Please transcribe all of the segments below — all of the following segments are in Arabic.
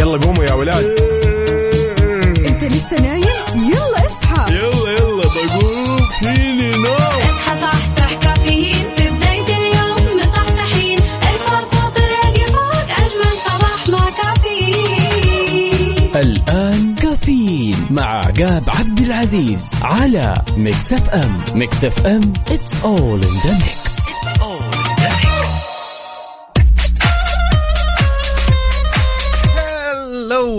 يلا قوموا يا ولاد. انت لسه نايم؟ يلا اصحى. يلا يلا بقوم. فيني نوم. اصحى صحصح كافيين. في بداية اليوم مصحصحين ارفع صوت الراديو فوق أجمل صباح مع كافيين. الآن كافيين مع عقاب عبد العزيز على Mix FM. Mix FM it's all in the mix.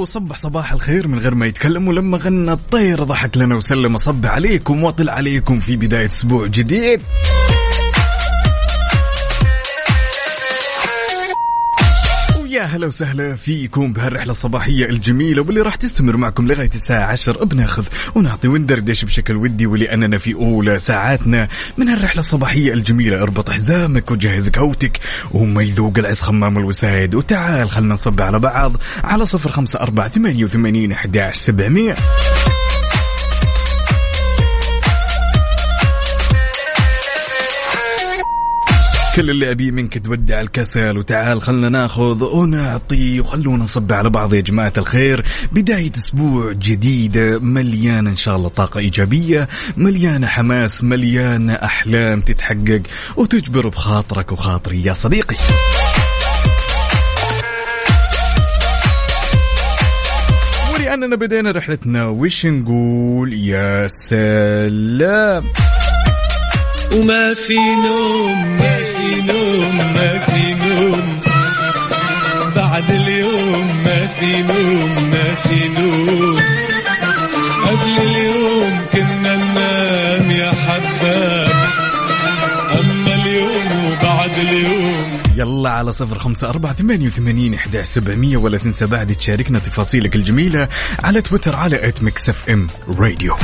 لو صبح صباح الخير من غير ما يتكلم ولما غنى الطير ضحك لنا وسلم صب عليكم وطل عليكم في بداية أسبوع جديد. يا هلا وسهلا فيكم بهالرحلة الصباحية الجميلة واللي راح تستمر معكم لغاية الساعة 10 بناخذ ونعطي وندردش بشكل ودي ولأننا في أولى ساعاتنا من هالرحلة الصباحية الجميلة. اربط حزامك وجهز قهوتك وما يذوق العز خمام الوسايد وتعال خلنا نصب على بعض على 054 88 11 700 كل اللي ابيه منك تودع الكسل وتعال خلنا ناخذ ونعطي وخلونا نصب على بعض يا جماعة الخير. بداية أسبوع جديده مليانه إن شاء الله طاقة إيجابية مليانه حماس مليانه أحلام تتحقق وتجبر بخاطرك وخاطري يا صديقي. ولأننا بدينا رحلتنا وش نقول؟ يا سلام. وما في نوم ما في نوم ما في نوم. بعد اليوم ما في نوم ما في نوم. قبل اليوم كنا ننام يا حباب أما اليوم وبعد اليوم. يلا على صفر خمسة أربعة ثمانية وثمانين إحداش سبعمية ولا تنسى بعد تشاركنا تفاصيلك الجميلة على تويتر على at Mix FM Radio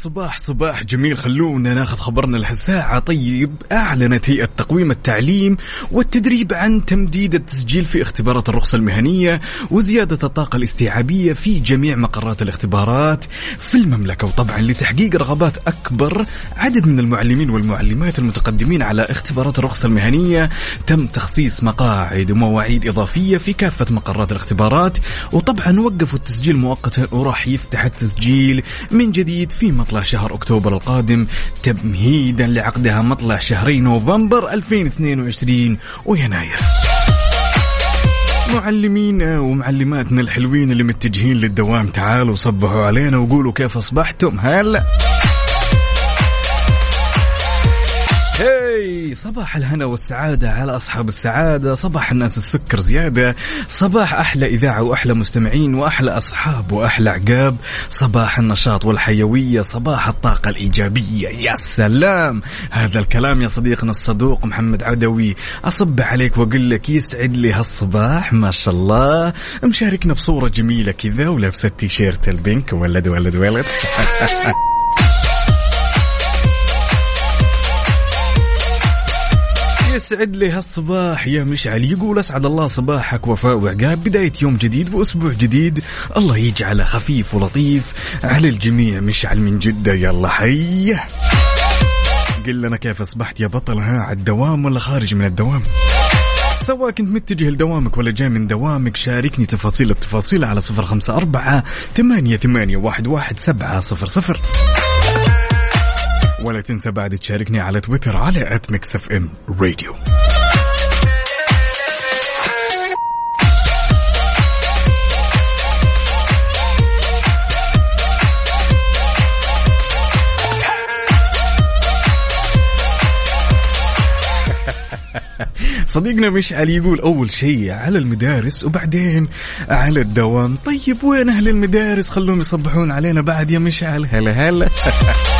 هالصباح صباح جميل. خلونا ناخذ خبرنا لهالساعة. طيب أعلنت هيئة تقويم التعليم والتدريب عن تمديد التسجيل في اختبارات الرخصة المهنية وزيادة الطاقة الاستيعابية في جميع مقرات الاختبارات في المملكة. وطبعا لتحقيق رغبات أكبر عدد من المعلمين والمعلمات المتقدمين على اختبارات الرخصة المهنية تم تخصيص مقاعد ومواعيد إضافية في كافة مقرات الاختبارات. وطبعا وقفوا التسجيل مؤقتا وراح يفتح التسجيل من جديد في مطلع شهر أكتوبر القادم تمهيدا لعقدها مطلع شهري نوفمبر 2022 ويناير. معلمينا ومعلماتنا الحلوين اللي متجهين للدوام تعالوا صبحوا علينا وقولوا كيف أصبحتم هلا. هاي صباح الهنا والسعادة على أصحاب السعادة. صباح الناس السكر زيادة. صباح أحلى إذاعة وأحلى مستمعين وأحلى أصحاب وأحلى عقاب صباح النشاط والحيوية. صباح الطاقة الإيجابية. يا سلام. هذا الكلام يا صديقنا الصدوق محمد عدوي. أصب عليك وأقول لك يسعد لي هالصباح. ما شاء الله. مشاركنا بصورة جميلة كذا ولابسة التيشيرت البينك. ولد ولد ولد. يسعد لي هالصباح يا مشعل يقول أسعد الله صباحك وفاء وعقاب. بداية يوم جديد وأسبوع جديد. الله يجعله خفيف ولطيف على الجميع. مشعل من جدة. يلا حيه قل لنا كيف أصبحت يا بطل؟ ها على الدوام ولا خارج من الدوام؟ سواء كنت متجه لدوامك ولا جاي من دوامك شاركني تفاصيل التفاصيل على صفر خمسة أربعة ثمانية, ثمانية واحد, واحد سبعة صفر صفر. ولا تنسى بعد تشاركني على تويتر على at Mix FM Radio صديقنا مشعل يقول أول شيء على المدارس وبعدين على الدوام. طيب وين أهل المدارس؟ خلوهم يصبحون علينا بعد يا مشعل. هلا هلا.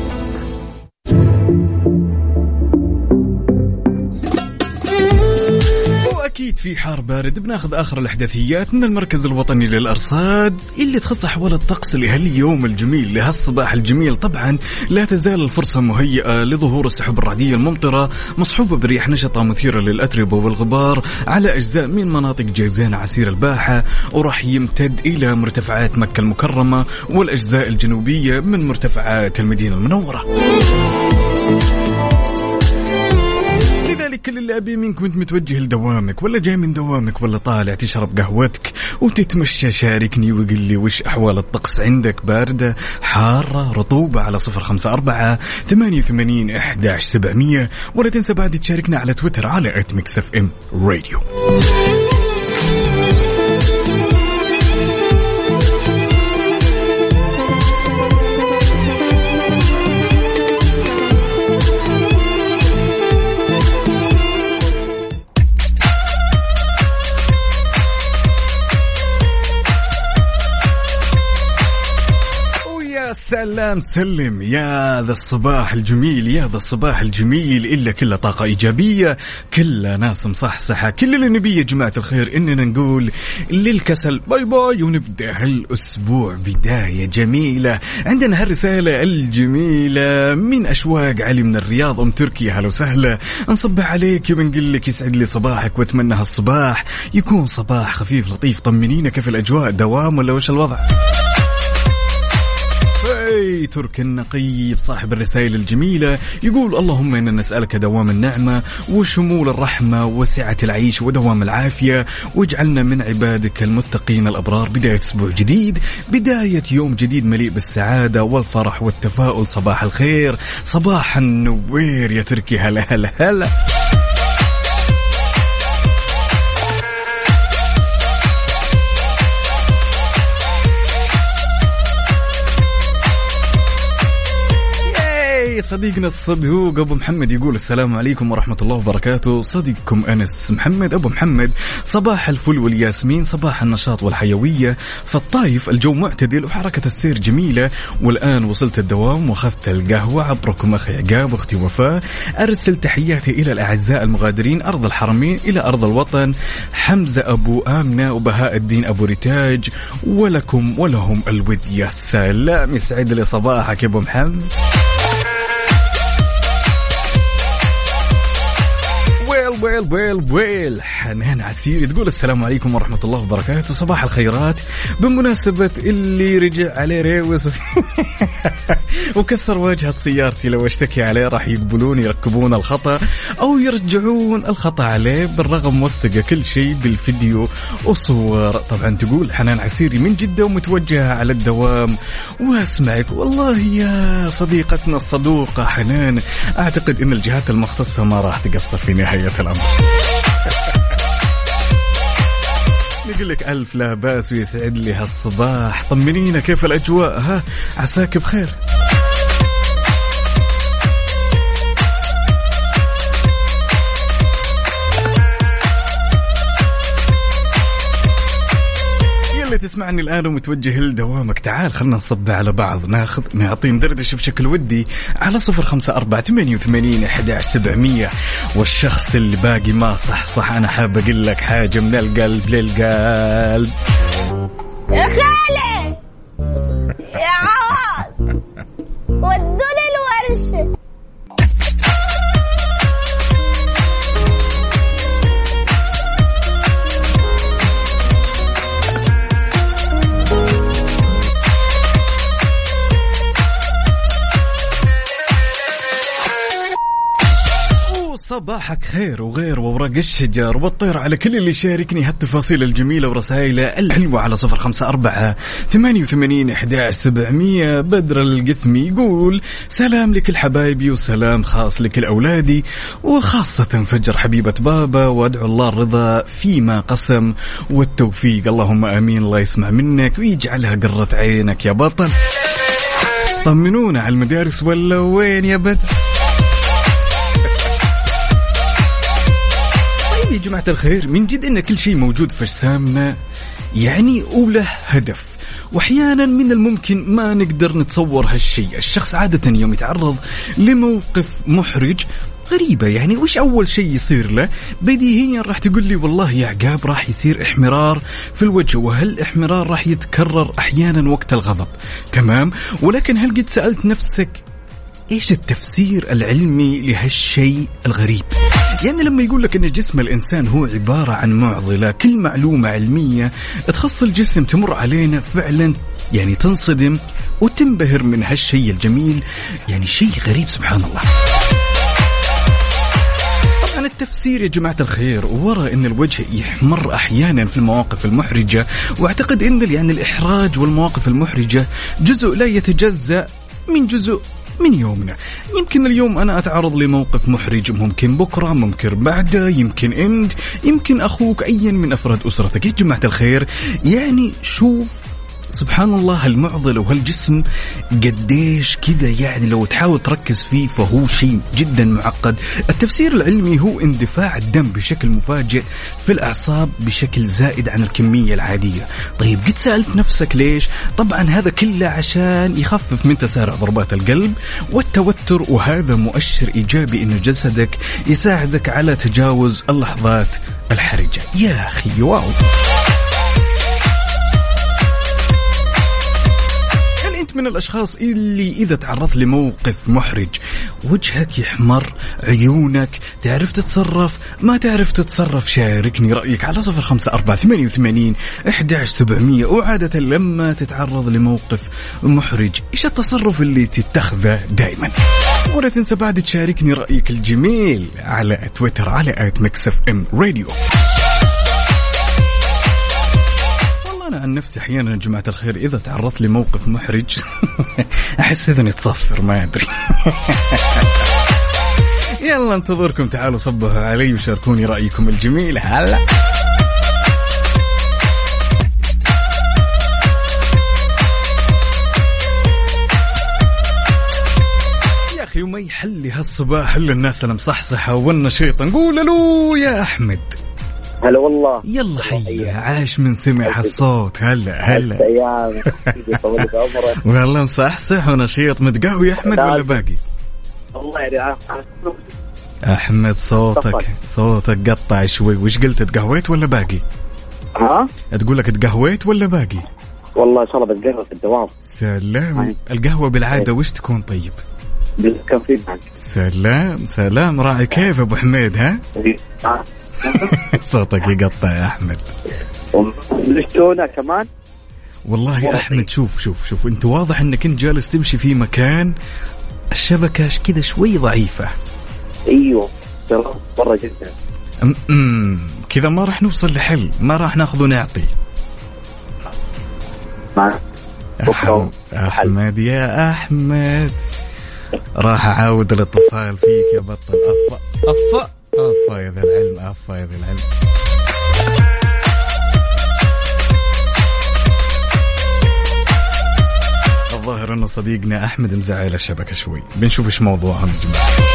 أكيد في حار بارد بناخذ آخر الأحداثيات من المركز الوطني للأرصاد اللي تخص احوال الطقس لهاليوم الجميل. لهالصباح الجميل طبعا لا تزال الفرصة مهيئة لظهور السحب الرعدية الممطرة مصحوبة برياح نشطة مثيرة للأتربة والغبار على أجزاء من مناطق جيزان عسير الباحة وراح يمتد إلى مرتفعات مكة المكرمة والأجزاء الجنوبية من مرتفعات المدينة المنورة. لذلك كل اللي ابي منك وأنت متوجه لدوامك ولا جاي من دوامك ولا طالع تشرب قهوتك وتتمشى شاركني وقل لي وش أحوال الطقس عندك باردة حارة رطوبة على صفر خمسة أربعة ثمانية وثمانين إحداش سبعمئه ولا تنسى بعد تشاركنا على تويتر على at Mix FM Radio. سلام سلم. يا ذا الصباح الجميل يا ذا الصباح الجميل. إلا كله طاقة إيجابية كله ناس مصحصحة كل اللي نبيه يا جماعة الخير إننا نقول للكسل bye bye ونبدأ هالأسبوع بداية جميلة. عندنا هالرسالة الجميلة من أشواق علي من الرياض أم تركيا هلا وسهلا. نصبح عليك وبنقول لك يسعد لي صباحك وأتمنى هالصباح يكون صباح خفيف لطيف. طمنينا كيف الأجواء؟ دوام ولا وش الوضع؟ هاي ترك النقيب صاحب الرسائل الجميلة يقول اللهم إنا نسألك دوام النعمة وشمول الرحمة وسعة العيش ودوام العافية واجعلنا من عبادك المتقين الأبرار. بداية أسبوع جديد بداية يوم جديد مليء بالسعادة والفرح والتفاؤل. صباح الخير صباح النوير يا تركي. هلا هلا هلا. صديقنا الصدوق أبو محمد يقول السلام عليكم ورحمة الله وبركاته. صديقكم أنس محمد. أبو محمد صباح الفل والياسمين صباح النشاط والحيوية. في الطايف الجو معتدل وحركة السير جميلة. والآن وصلت الدوام وأخذت القهوة عبركم أخي عقاب واختي وفاء. أرسل تحياتي إلى الأعزاء المغادرين أرض الحرمين إلى أرض الوطن. حمزة أبو آمنة وبهاء الدين أبو رتاج ولكم ولهم الود يا سلام. يسعد لي صباحك يا أبو محمد. ويل ويل ويل ويل. حنان عسيري تقول السلام عليكم ورحمة الله وبركاته. صباح الخيرات. بمناسبة اللي رجع عليه ريوس وكسر واجهة سيارتي لو اشتكي عليه راح يقبلون يركبون الخطأ أو يرجعون الخطأ عليه بالرغم موثقة كل شيء بالفيديو وصور. طبعا تقول حنان عسيري من جدة ومتوجهة على الدوام. وأسمعك. والله يا صديقتنا الصدوقة حنان أعتقد أن الجهات المختصة ما راح تقصر في نهاية الأمر نقول لك ألف لا بأس ويسعد لي هالصباح. طمنينا كيف الأجواء؟ ها عساك بخير. تسمعني الآن ومتوجه لدوامك. تعال خلنا نصب على بعض. ناخذ نعطي ندردش بشكل ودي على صفر خمسة أربعة ثمانية وثمانين أحداش سبعمية. والشخص اللي باقي ما صح صح. أنا حاب أقول لك حاجة من القلب للقلب. يا خالي! يا عوض! ودوني الورشة. صباحك خير وغير وورق الشجر والطير على كل اللي يشاركني هالتفاصيل الجميلة ورسائله الحلوة على صفر خمسة أربعة ثمانية وثمانين إحداش سبعمية بدر القثمي يقول سلام لكل حبايبي وسلام خاص لكل أولادي وخاصة فجر حبيبة بابا وأدعو الله الرضا فيما قسم والتوفيق اللهم آمين الله يسمع منك ويجعلها قرة عينك يا بطل. طمنونا على المدارس ولا وين يا بدر جماعة الخير من جد إن كل شيء موجود في أجسامنا يعني وله هدف. وأحيانا من الممكن ما نقدر نتصور هالشيء. الشخص عادة يوم يتعرض لموقف محرج غريبة يعني وش أول شيء يصير له؟ بديهيا راح تقول لي والله يا عقاب راح يصير إحمرار في الوجه وهالاحمرار راح يتكرر أحيانا وقت الغضب؟ تمام. ولكن هل قد سألت نفسك إيش التفسير العلمي لهالشيء الغريب؟ يعني لما يقول لك إن جسم الإنسان هو عبارة عن معضلة كل معلومة علمية تخص الجسم تمر علينا فعلا يعني تنصدم وتنبهر من هالشيء الجميل يعني شيء غريب سبحان الله. طبعا التفسير يا جماعة الخير وراء أن الوجه يحمر أحيانا في المواقف المحرجة وأعتقد أن يعني الإحراج والمواقف المحرجة جزء لا يتجزأ من جزء من يومنا. يمكن اليوم أنا أتعرض لموقف محرج ممكن بكرة ممكن بعده يمكن أنت يمكن أخوك أيا من أفراد أسرتك. يا جماعة الخير يعني شوف سبحان الله هالمعضلة وهالجسم قديش كذا يعني لو تحاول تركز فيه فهو شيء جدا معقد. التفسير العلمي هو اندفاع الدم بشكل مفاجئ في الأعصاب بشكل زائد عن الكمية العادية. طيب قد سألت نفسك ليش؟ طبعا هذا كله عشان يخفف من تسارع ضربات القلب والتوتر وهذا مؤشر إيجابي أن جسدك يساعدك على تجاوز اللحظات الحرجة. يا أخي واو! من الأشخاص اللي إذا تعرضت لموقف محرج وجهك يحمر عيونك تعرف تتصرف ما تعرف تتصرف شاركني رأيك على صفر خمسة أربعة ثمانية وثمانين احداش سبعمئه وعادة لما تتعرض لموقف محرج إيش التصرف اللي تتخذه دائما ولا تنسى بعد تشاركني رأيك الجميل على تويتر على at Mix FM Radio. أنا عن نفسي أحيانا يا جماعة الخير إذا تعرضت لموقف محرج أحس اذني تصفر ما أدري. يلا انتظركم تعالوا صبحوا علي وشاركوني رأيكم الجميل. هلا. يا أخي وما يحلي هالصباح إلا الناس المصحصحه والنشيطة نقول ألو يا أحمد. هلا والله. يلا حيا عاش من سمع الصوت. هلا هلا. أيام. والله مصحصح ونشيط متقهوي يا أحمد ولا باقي؟ والله يعني عارف- أحمد صوتك. صوتك قطع شوي. وش قلت تقهويت ولا باقي؟ ها؟ تقول لك تقهويت ولا باقي؟ والله إن شاء الله بتقرب في الدوام. سلام. أي. القهوة بالعادة وش تكون طيب؟ معك سلام سلام. راعي كيف أبو حميد ها؟ صوتك يقطع يا أحمد. ليش تونا كمان؟ والله يا أحمد شوف شوف شوف أنت واضح إنك أنت جالس تمشي في مكان الشبكة كذا شوي ضعيفة. أيوه ترى مرة جدا. كذا ما راح نوصل لحل ما راح ناخذ ونعطي. أحمد يا أحمد. راح أعاود الإتصال فيك يا بطل. افا افا افا يا ذا العلم افا يا ذا العلم. الظاهر إنه صديقنا أحمد مزعل الشبكة شوي. بنشوف إيش موضوعهم يا جماعة.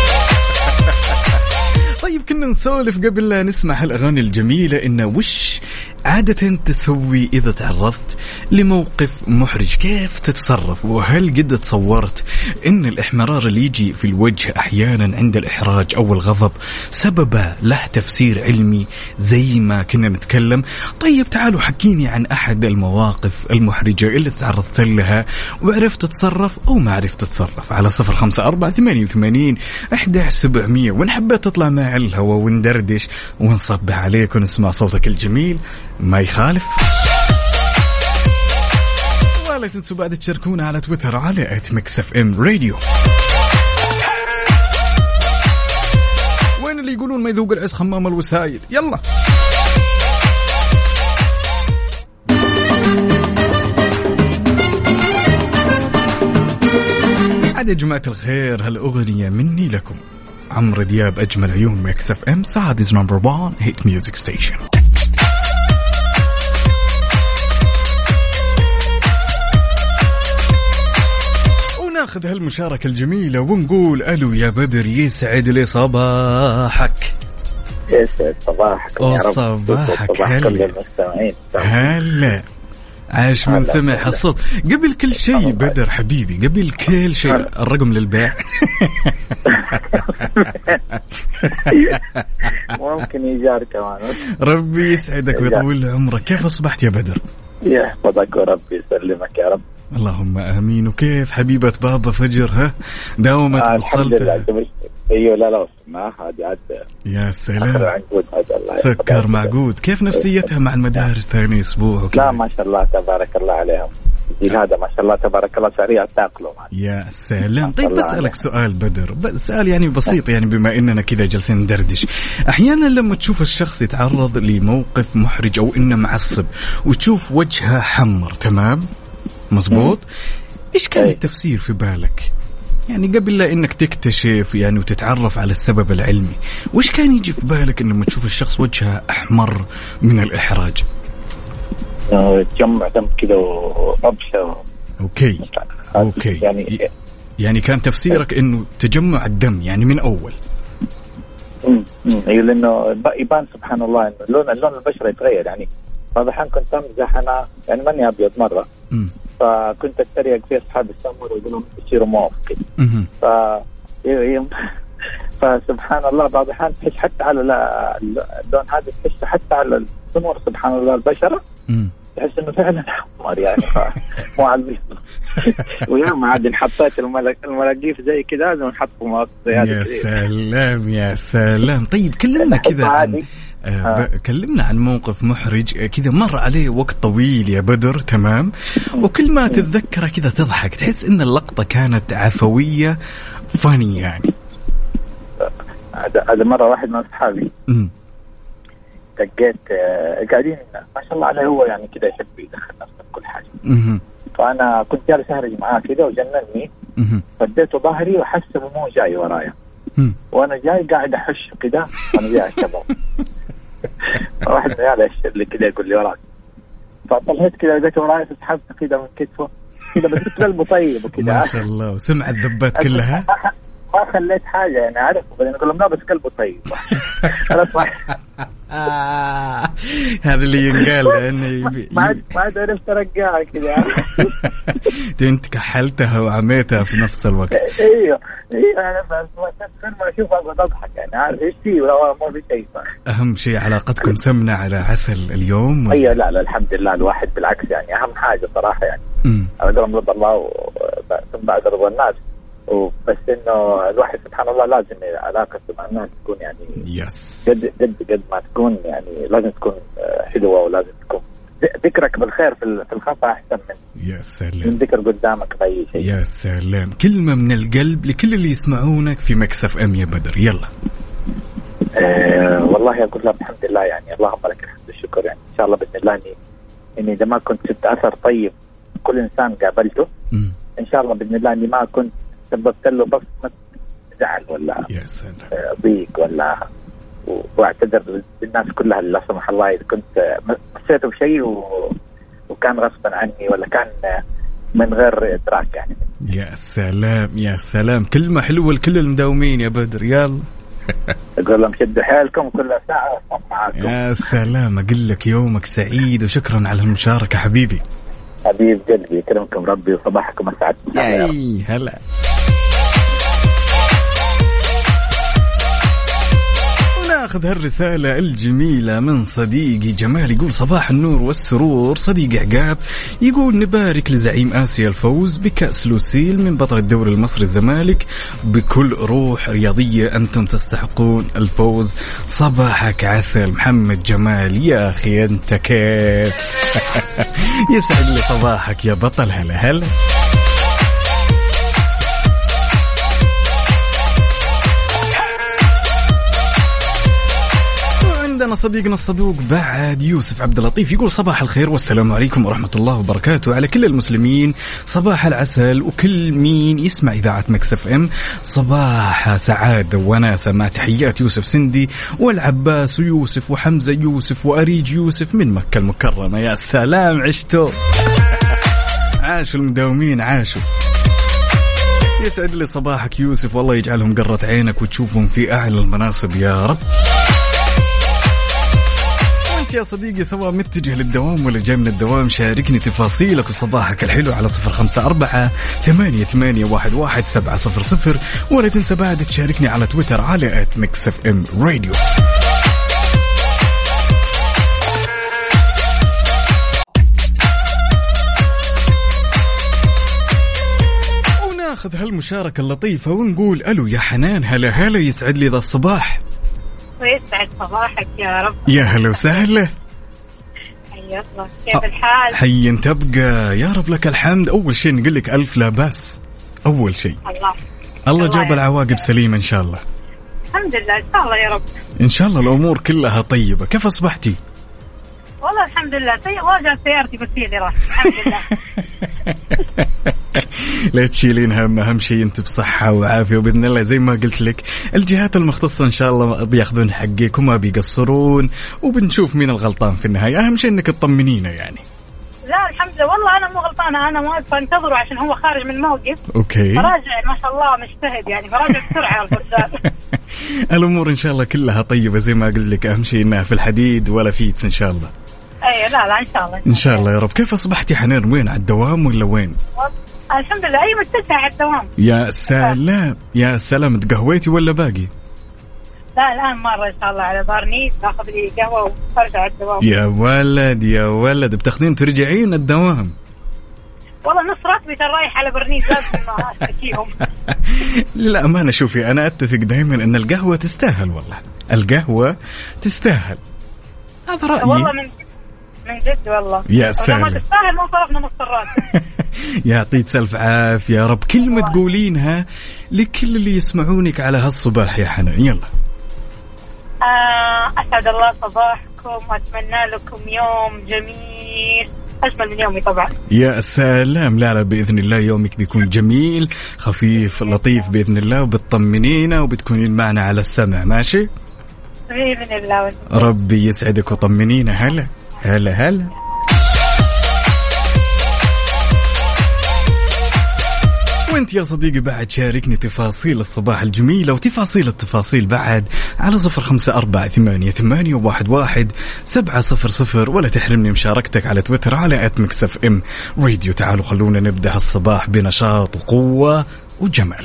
طيب كنا نسولف قبل لا نسمع هالأغاني الجميلة انه وش عادة تسوي إذا تعرضت لموقف محرج؟ كيف تتصرف؟ وهل قد تصورت إن الإحمرار اللي يجي في الوجه أحيانا عند الإحراج أو الغضب سببه له تفسير علمي زي ما كنا نتكلم؟ طيب تعالوا حكيني عن أحد المواقف المحرجة اللي تعرضت لها وعرفت تتصرف أو ما عرفت تتصرف. على صفر خمسة أربعة ثمانية وثمانين احداش سبعمئه وإن حبيت تطلع الهوا وندردش ونصبح عليك ونسمع صوتك الجميل. ما يخالف. ولا تنسوا بعد تشاركونا على تويتر على at Mix FM Radio وين اللي يقولون ما يذوق العز خمام الوسايد؟ يلا. عاد يا جماعة الخير هالأغنية مني لكم. عمرو دياب أجمل عيون Mix FM Saudi's number 1 hit music station وناخذ هالمشاركة الجميلة ونقول ألو يا بدر يسعد لي صباحك. يسعد صباحك يا رب. صباحك، صباح هلا. هلا. عاش من سمع الصوت. قبل كل شيء بدر حبيبي قبل كل شيء الرقم للبيع. ممكن ايجار كمان. ربي يسعدك ويطول عمرك. كيف أصبحت يا بدر؟ يحفظك وربي يسلمك يا رب. اللهم آمين. وكيف حبيبة بابا فجر ها؟ داومت آه وصلت. أيوه لا لا وصلنا هذه عاد. يا سلام. سكر. معقود. كيف نفسيتها مع المدارس ثاني أسبوع لا وكذا ما شاء الله تبارك الله عليهم. الجيل هذا ما شاء الله تبارك الله سريع تاقلوا يا سلام. طيب بسألك. سؤال بدر. سؤال يعني بسيط يعني بما إننا كذا جالسين ندردش. أحيانا لما تشوف الشخص يتعرض لموقف محرج أو إنه معصب وتشوف وجهه حمر تمام؟ مزبوط؟ إيش كان أي. التفسير في بالك؟ يعني قبل لا إنك تكتشف يعني وتتعرف على السبب العلمي وش كان يجي في بالك لما تشوف الشخص وجهه أحمر من الإحراج؟ تجمع دم كذا وربشه okay okay. يعني يعني كان تفسيرك إنه تجمع الدم يعني من أول. امم. أيوه لأنه يبان سبحان الله إنه لون اللون البشرة يتغير يعني. بعض الأحيان كنت أمزح أنا يعني ماني أبيض مرة. فكنت اتريق في اصحابي السمر واقول لهم كذا مهم. ف يوم- فسبحان الله بعض الأحيان تحس حتى على اللون هذا تحس حتى على السمر سبحان الله البشرة. تحس إنه فعلا احمر يعني مو على البيض وياما عاد حطيت الملاقيف زي كذا لازم نحط مواقف يا. سلام يا سلام طيب كلمنا كذا عن. آه ب- كلمنا عن موقف محرج آه، كذا مر عليه وقت طويل يا بدر تمام وكل ما تتذكره كذا تضحك تحس إن اللقطة كانت عفوية فاني يعني هذا هذا مرة واحد من أصحابي. دقيت آه، قاعدين ما شاء الله عليه هو يعني كذا يحب يدخل نفسه في كل حاجة. فأنا كنت جالس أهرج معاه كذا وجنني. فديته ظهري وحس انه مو جاي ورايا. وأنا جاي قاعد احش كذا وأنا جاي الشباب واحد من العيال يشر لي كذا يقول لي وراك. فطلعت كذا لقيته وراي فسحبت كذا من كتفه. كذا بس قلبه طيب وكذا ما شاء الله وسمع الذبات كلها. ما خليت حاجة يعني عارف بعدين أقول لهم لا بس قلبه طيب. خلاص. هذا اللي ينقال لأنه يبي- ما عاد عرفت ارجعها كذا أنت كحلتها وعميتها في نفس الوقت. إيوه إيوه أنا بس ما كل ما أشوف اقعد أضحك يعني. عارف؟ إيش في ولا ما في شيء. أهم شيء علاقتكم سمنة على عسل اليوم إيوه لا لا الحمد لله الواحد بالعكس يعني. أهم حاجة صراحة يعني. قدر رضا الله ثم بعد رضا الناس. وبس إنه الواحد سبحان الله لازم علاقته مع الناس تكون يعني يس قد قد قد ما تكون يعني لازم تكون آه، حلوة ولازم تكون ذكرك بالخير في ال- في الخطأ أحسن من يا من سلام ذكر قدامك بأي شيء. يا سلام كلمة من القلب لكل اللي يسمعونك في مكسف ام يا بدر. يلا. آه والله أقول لك الحمد لله يعني. اللهم لك الحمد والشكر. يعني إن شاء الله بإذن الله اني إني إذا ما كنت شفت أثر طيب كل إنسان قابلته. مم. إن شاء الله بإذن الله إني ما كنت سببت له بس زعل ولا يا سلام. ضيق ولا واعتذر للناس كلها لا سمح الله إذا كنت مسيته بشيء و... وكان غصبا عني ولا كان من غير إدراك يعني. يا سلام يا سلام. كلمة حلوة لكل المداومين يا بدر. يلا. أقول لهم شدوا حيلكم كل ساعة معاكم. يا سلام. أقول لك يومك سعيد وشكرا على المشاركة حبيبي. حبيب قلبي يكرمكم ربي وصباحكم اسعد يا هلا. وناخذ هالرسالة الجميلة من صديقي جمال يقول صباح النور والسرور. صديقي عقاب يقول نبارك لزعيم آسيا الفوز بكأس لوسيل من بطل الدوري المصري الزمالك بكل روح رياضية أنتم تستحقون الفوز. صباحك عسل محمد جمال يا أخي أنت كيف؟ يسعد لي صباحك يا بطل هلا هلا. عندنا صديقنا الصدوق بعد يوسف عبد اللطيف يقول صباح الخير والسلام عليكم ورحمة الله وبركاته على كل المسلمين. صباح العسل وكل مين يسمع إذاعة مكسف ام. صباح سعادة وناسة مع تحيات يوسف سندي والعباس ويوسف وحمزة يوسف وأريج يوسف من مكة المكرمة. يا سلام عشتوا. عاشوا المداومين عاشوا. يسعد لي صباحك يوسف والله يجعلهم قرة عينك وتشوفهم في أعلى المناصب يا رب. وانت يا صديقي سواء متجه للدوام ولا جاي من الدوام شاركني تفاصيلك وصباحك الحلو على صفر خمسة أربعة ثمانية, ثمانية واحد, واحد سبعة صفر صفر. ولا تنسى بعد تشاركني على تويتر على at Mix FM Radio وناخذ هالمشاركة اللطيفة ونقول ألو يا حنان هلا هلا يسعد لي ذا الصباح. ويسعد صباحك يا رب. يا هلا وسهلا. حيا الله. كيف الحال؟ حي تبقى. يا رب لك الحمد. أول شيء نقول لك ألف لا بأس. أول شيء الله. الله جاب. العواقب سليمة إن شاء الله. الحمد لله. إن شاء الله يا رب. إن شاء الله الأمور كلها طيبة. كيف أصبحتي؟ والله الحمد لله. سي... واجهت سيارتي بس هي اللي راحت الحمد لله. لا تشيلين هم أهم شيء أنت بصحة وعافية وبإذن الله. زي ما قلت لك الجهات المختصة إن شاء الله بيأخذون حقك وما بيقصرون وبنشوف مين الغلطان في النهاية. أهم شيء أنك تطمنينا يعني. لا الحمد لله. والله أنا مو غلطانة. أنا واقفه أنتظره عشان هو خارج من موقف. okay. فراجع ما شاء الله مجتهد يعني. فراجع بسرعة الرجال الأمور إن شاء الله كلها طيبة زي ما قلت لك. أهم شيء أنها في الحديد ولا فيتس إن شاء الله. اي لا لا إن شاء الله. إن شاء الله يا رب. كيف أصبحتي حنان وين؟ على الدوام ولا وين؟ الحمد لله. اي متسع على الدوام. يا سلام. يا سلام. تقهويتي ولا باقي؟ لا الآن مرة إن شاء الله على بارنيس باخذ لي قهوة وارجع الدوام. يا ولد يا ولد. بتاخذين ترجعين الدوام. والله نص راتبي ترى رايح على برنيس لازم أشتكيهم. للأمانة شوفي أنا أتفق دائما أن القهوة تستاهل والله. القهوة تستاهل. هذا رأيي. والله من من جد والله. يا سلام. ما تستاهل ما صرفنا نص الراتب يعطيك سلف عافية. يا رب كلمة تقولينها لكل اللي يسمعونك على هالصباح يا حنان. يلا. آه، أسعد الله صباحكم وأتمنى لكم يوم جميل. أجمل من يومي طبعا. يا سلام. لا لا بإذن الله يومك بيكون جميل خفيف لطيف بإذن الله وبتطمنينا وبتكونين معنا على السمع. ماشي؟ بإذن الله. ربي يسعدك وطمنينا هلا. هلا هلا. وانت يا صديقي بعد شاركني تفاصيل الصباح الجميلة وتفاصيل التفاصيل بعد على صفر خمسة أربعة ثمانية, ثمانية واحد, واحد سبعة صفر صفر ولا تحرمني مشاركتك على تويتر على at Mix FM Radio تعالوا خلونا نبدأ الصباح بنشاط وقوة وجمال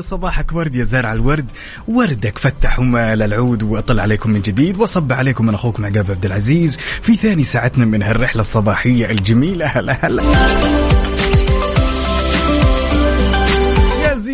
صباحك ورد يا زارع الورد. وردك فتح ومال العود وأطل عليكم من جديد وصب عليكم من أخوكم عقاب عبد العزيز. في ثاني ساعتنا من هالرحلة الصباحية الجميلة. هلا هلا.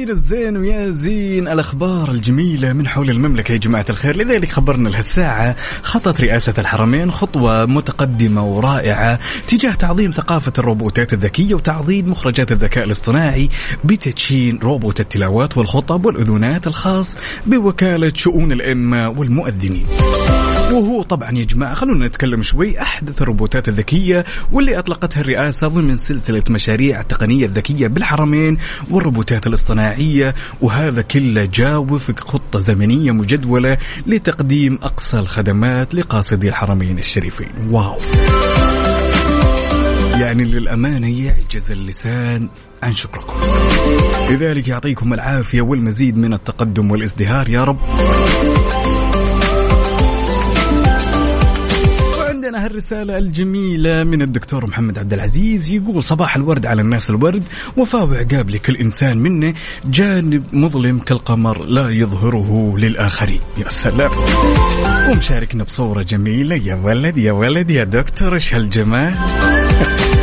زين الزين ويا زين. الأخبار الجميلة من حول المملكة يا جماعة الخير. لذلك خبرنا لهالساعه خطت رئاسة الحرمين خطوة متقدمة ورائعة تجاه تعظيم ثقافة الروبوتات الذكية وتعضيد مخرجات الذكاء الاصطناعي بتدشين روبوت التلاوات والخطب والأذونات الخاص بوكالة شؤون الائمه والمؤذنين. وهو طبعا يا جماعة خلونا نتكلم شوي. أحدث الروبوتات الذكية واللي أطلقتها الرئاسة ضمن سلسلة مشاريع التقنية الذكية بالحرمين والروبوتات الاصطناعية وهذا كله جاء وفق خطة زمنية مجدولة لتقديم أقصى الخدمات لقاصدي الحرمين الشريفين. واو. يعني للأمانة يعجز اللسان عن شكركم. لذلك يعطيكم العافية والمزيد من التقدم والازدهار يا رب. عندنا هالرسالة الجميلة من الدكتور محمد عبد العزيز يقول صباح الورد على الناس الورد وفاء وعقاب لكل إنسان منا جانب مظلم كالقمر لا يظهره للآخرين. يا سلام. ومشاركنا بصورة جميلة. يا ولد يا ولد يا دكتور إيش هالجمال؟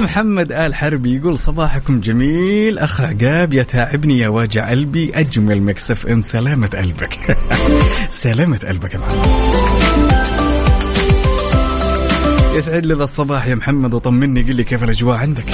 محمد آل حربي يقول صباحكم جميل أخ عقاب يتعبني يا واجع قلبي أجمل مكسف أم سلامة قلبك. سلامة قلبك يا محمد. يسعد لي الصباح يا محمد وطمني قل لي كيف الأجواء عندك؟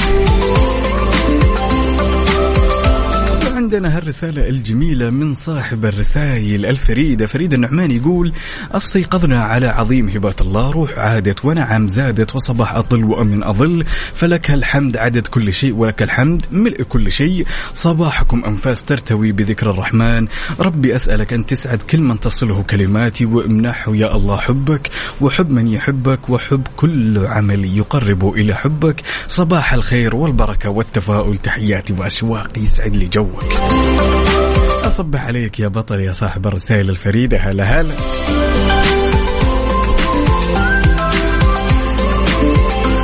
عندنا هالرسالة الجميلة من صاحب الرسائل الفريدة. فريد النعمان يقول أستيقظنا على عظيم هبات الله روح عادت ونعم زادت وصباح أطل وأمن أظل. فلك الحمد عدد كل شيء ولك الحمد ملء كل شيء. صباحكم أنفاس ترتوي بذكر الرحمن. ربي أسألك أن تسعد كل من تصله كلماتي وامنحه يا الله حبك وحب من يحبك وحب كل عمل يقرب إلى حبك. صباح الخير والبركة والتفاؤل تحياتي وأشواقي يسعد لي جوك. أصبح عليك يا بطل يا صاحب الرسائل الفريدة هلا هلا.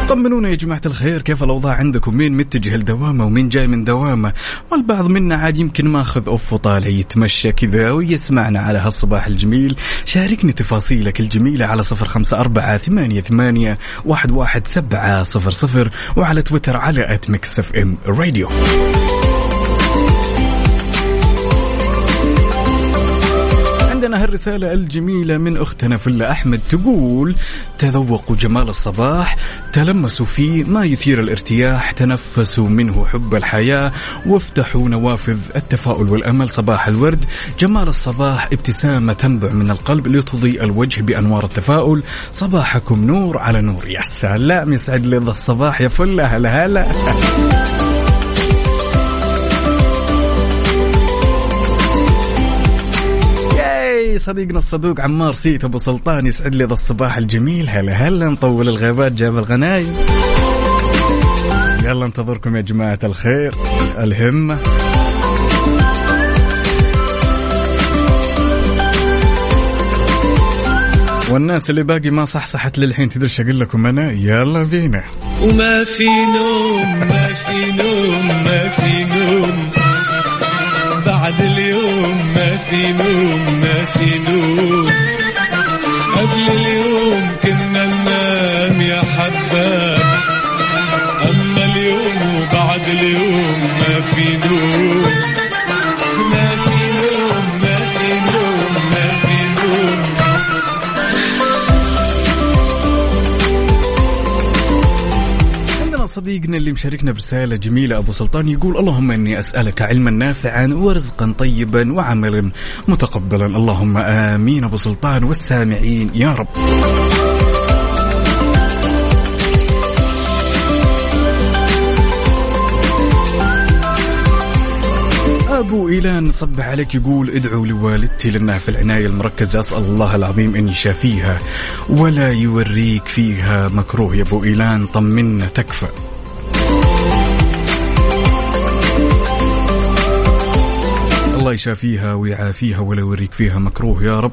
طمنونا يا جماعة الخير كيف الأوضاع عندكم؟ مين متجه لدوامة ومين جاي من دوامة؟ والبعض منا عاد يمكن ماخذ off وطالع يتمشى كذا ويسمعنا على هالصباح الجميل. شاركني تفاصيلك الجميلة على صفر خمسة أربعة ثمانية, ثمانية واحد, واحد سبعة صفر صفر وعلى تويتر على at Mix FM Radio عندنا هالرسالة الجميلة من أختنا فلة أحمد تقول تذوقوا جمال الصباح تلمسوا فيه ما يثير الارتياح تنفسوا منه حب الحياة وافتحوا نوافذ التفاؤل والأمل صباح الورد. جمال الصباح ابتسامة تنبع من القلب لتضيء الوجه بأنوار التفاؤل. صباحكم نور على نور. يا سلام يسعد لي الصباح يا فلة هلا هلا صديقنا الصدوق عمار سيت أبو سلطان يسعد لي ذا الصباح الجميل. هلا هلا من طول الغيبات جاب الغنايم. يلا انتظركم يا جماعة الخير الهمة. والناس اللي باقي ما صحصحت للحين تدري أقول لكم أنا؟ يلا بينا. وما في نوم ما في نوم ما في نوم. بعد اليوم ما في نوم ما في نوم. قبل اليوم كنا ننام يا حباب أما اليوم وبعد اليوم ما في نوم. صديقنا اللي مشاركنا برسالة جميلة أبو سلطان يقول اللهم إني أسألك علما نافعا ورزقا طيبا وعملا متقبلا. اللهم آمين أبو سلطان والسامعين يا رب. أبو إيلان صبح عليك يقول ادعوا لوالدتي لأنها في العناية المركزة أسأل الله العظيم أن يشافيها ولا يوريك فيها مكروه. يا أبو إيلان طمنا تكفى. الله يشافيها ويعافيها ولا يوريك فيها مكروه يا رب.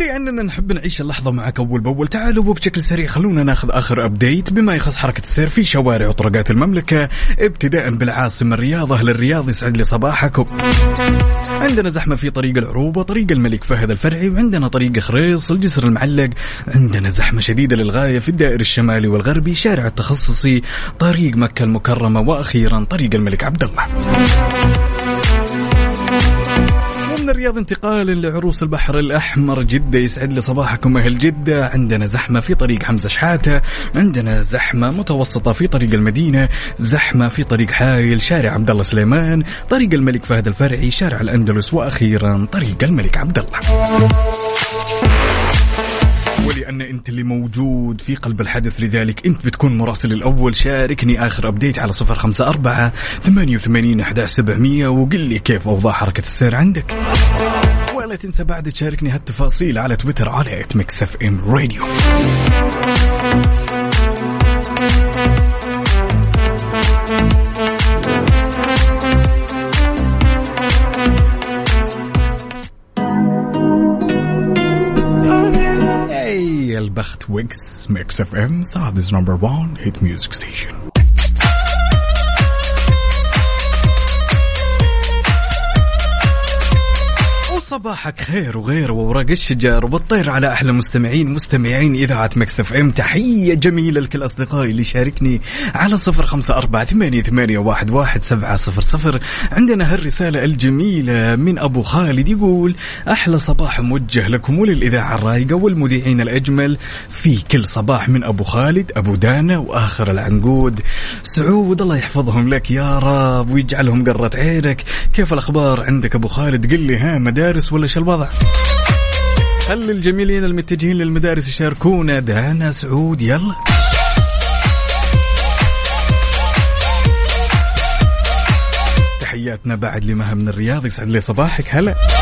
ولاننا نحب نعيش اللحظة معك أول بأول. تعالوا وبشكل سريع خلونا ناخذ آخر update بما يخص حركة السير في شوارع وطرقات المملكة ابتداء بالعاصمة الرياض أهل الرياض يسعد لي صباحكم. عندنا زحمة في طريق العروبه طريق الملك فهد الفرعي وعندنا طريق خريص الجسر المعلق. عندنا زحمة شديدة للغاية في الدائر الشمالي والغربي شارع التخصصي طريق مكة المكرمة وأخيرا طريق الملك عبد الله. ومن الرياض انتقالا لعروس البحر الأحمر جدة يسعد لي صباحكم أهل جدة. عندنا زحمة في طريق حمزة شحاتة عندنا زحمة متوسطة في طريق المدينة زحمة في طريق حايل شارع عبد الله سليمان طريق الملك فهد الفرعي شارع الأندلس وأخيرا طريق الملك عبد الله. ولأن أنت اللي موجود في قلب الحدث. لذلك أنت بتكون مراسل الأول. شاركني آخر update على صفر خمسة أربعة ثمانية وثمانين أحد سبعمية. وقل لي كيف أوضاع حركة السير عندك. ولا تنسى بعد تشاركني هالتفاصيل على تويتر على Mix FM Radio. Bachtwig's Mix FM, Saudi's number one hit music station. صباحك خير وغير وورق الشجر وبالطير على أحلى مستمعين مستمعين إذاعة مكسف إم. تحية جميلة لكل أصدقائي اللي شاركني على صفر خمسة أربعة ثمانية, ثمانية واحد, واحد سبعة صفر صفر. عندنا هالرسالة الجميلة من أبو خالد يقول أحلى صباح موجه لكم وللإذاعة الرايقة والمذيعين الأجمل. في كل صباح من أبو خالد أبو دانا وآخر العنقود. سعود الله يحفظهم لك يا رب ويجعلهم قرة عينك. كيف الأخبار عندك أبو خالد؟ قل لي ها مدارس ولا شو الوضع؟ خلي الجميلين المتجهين للمدارس يشاركونا دانا سعود؟ يلا. تحياتنا بعد لمها من الرياض يسعد لي صباحك. هلا.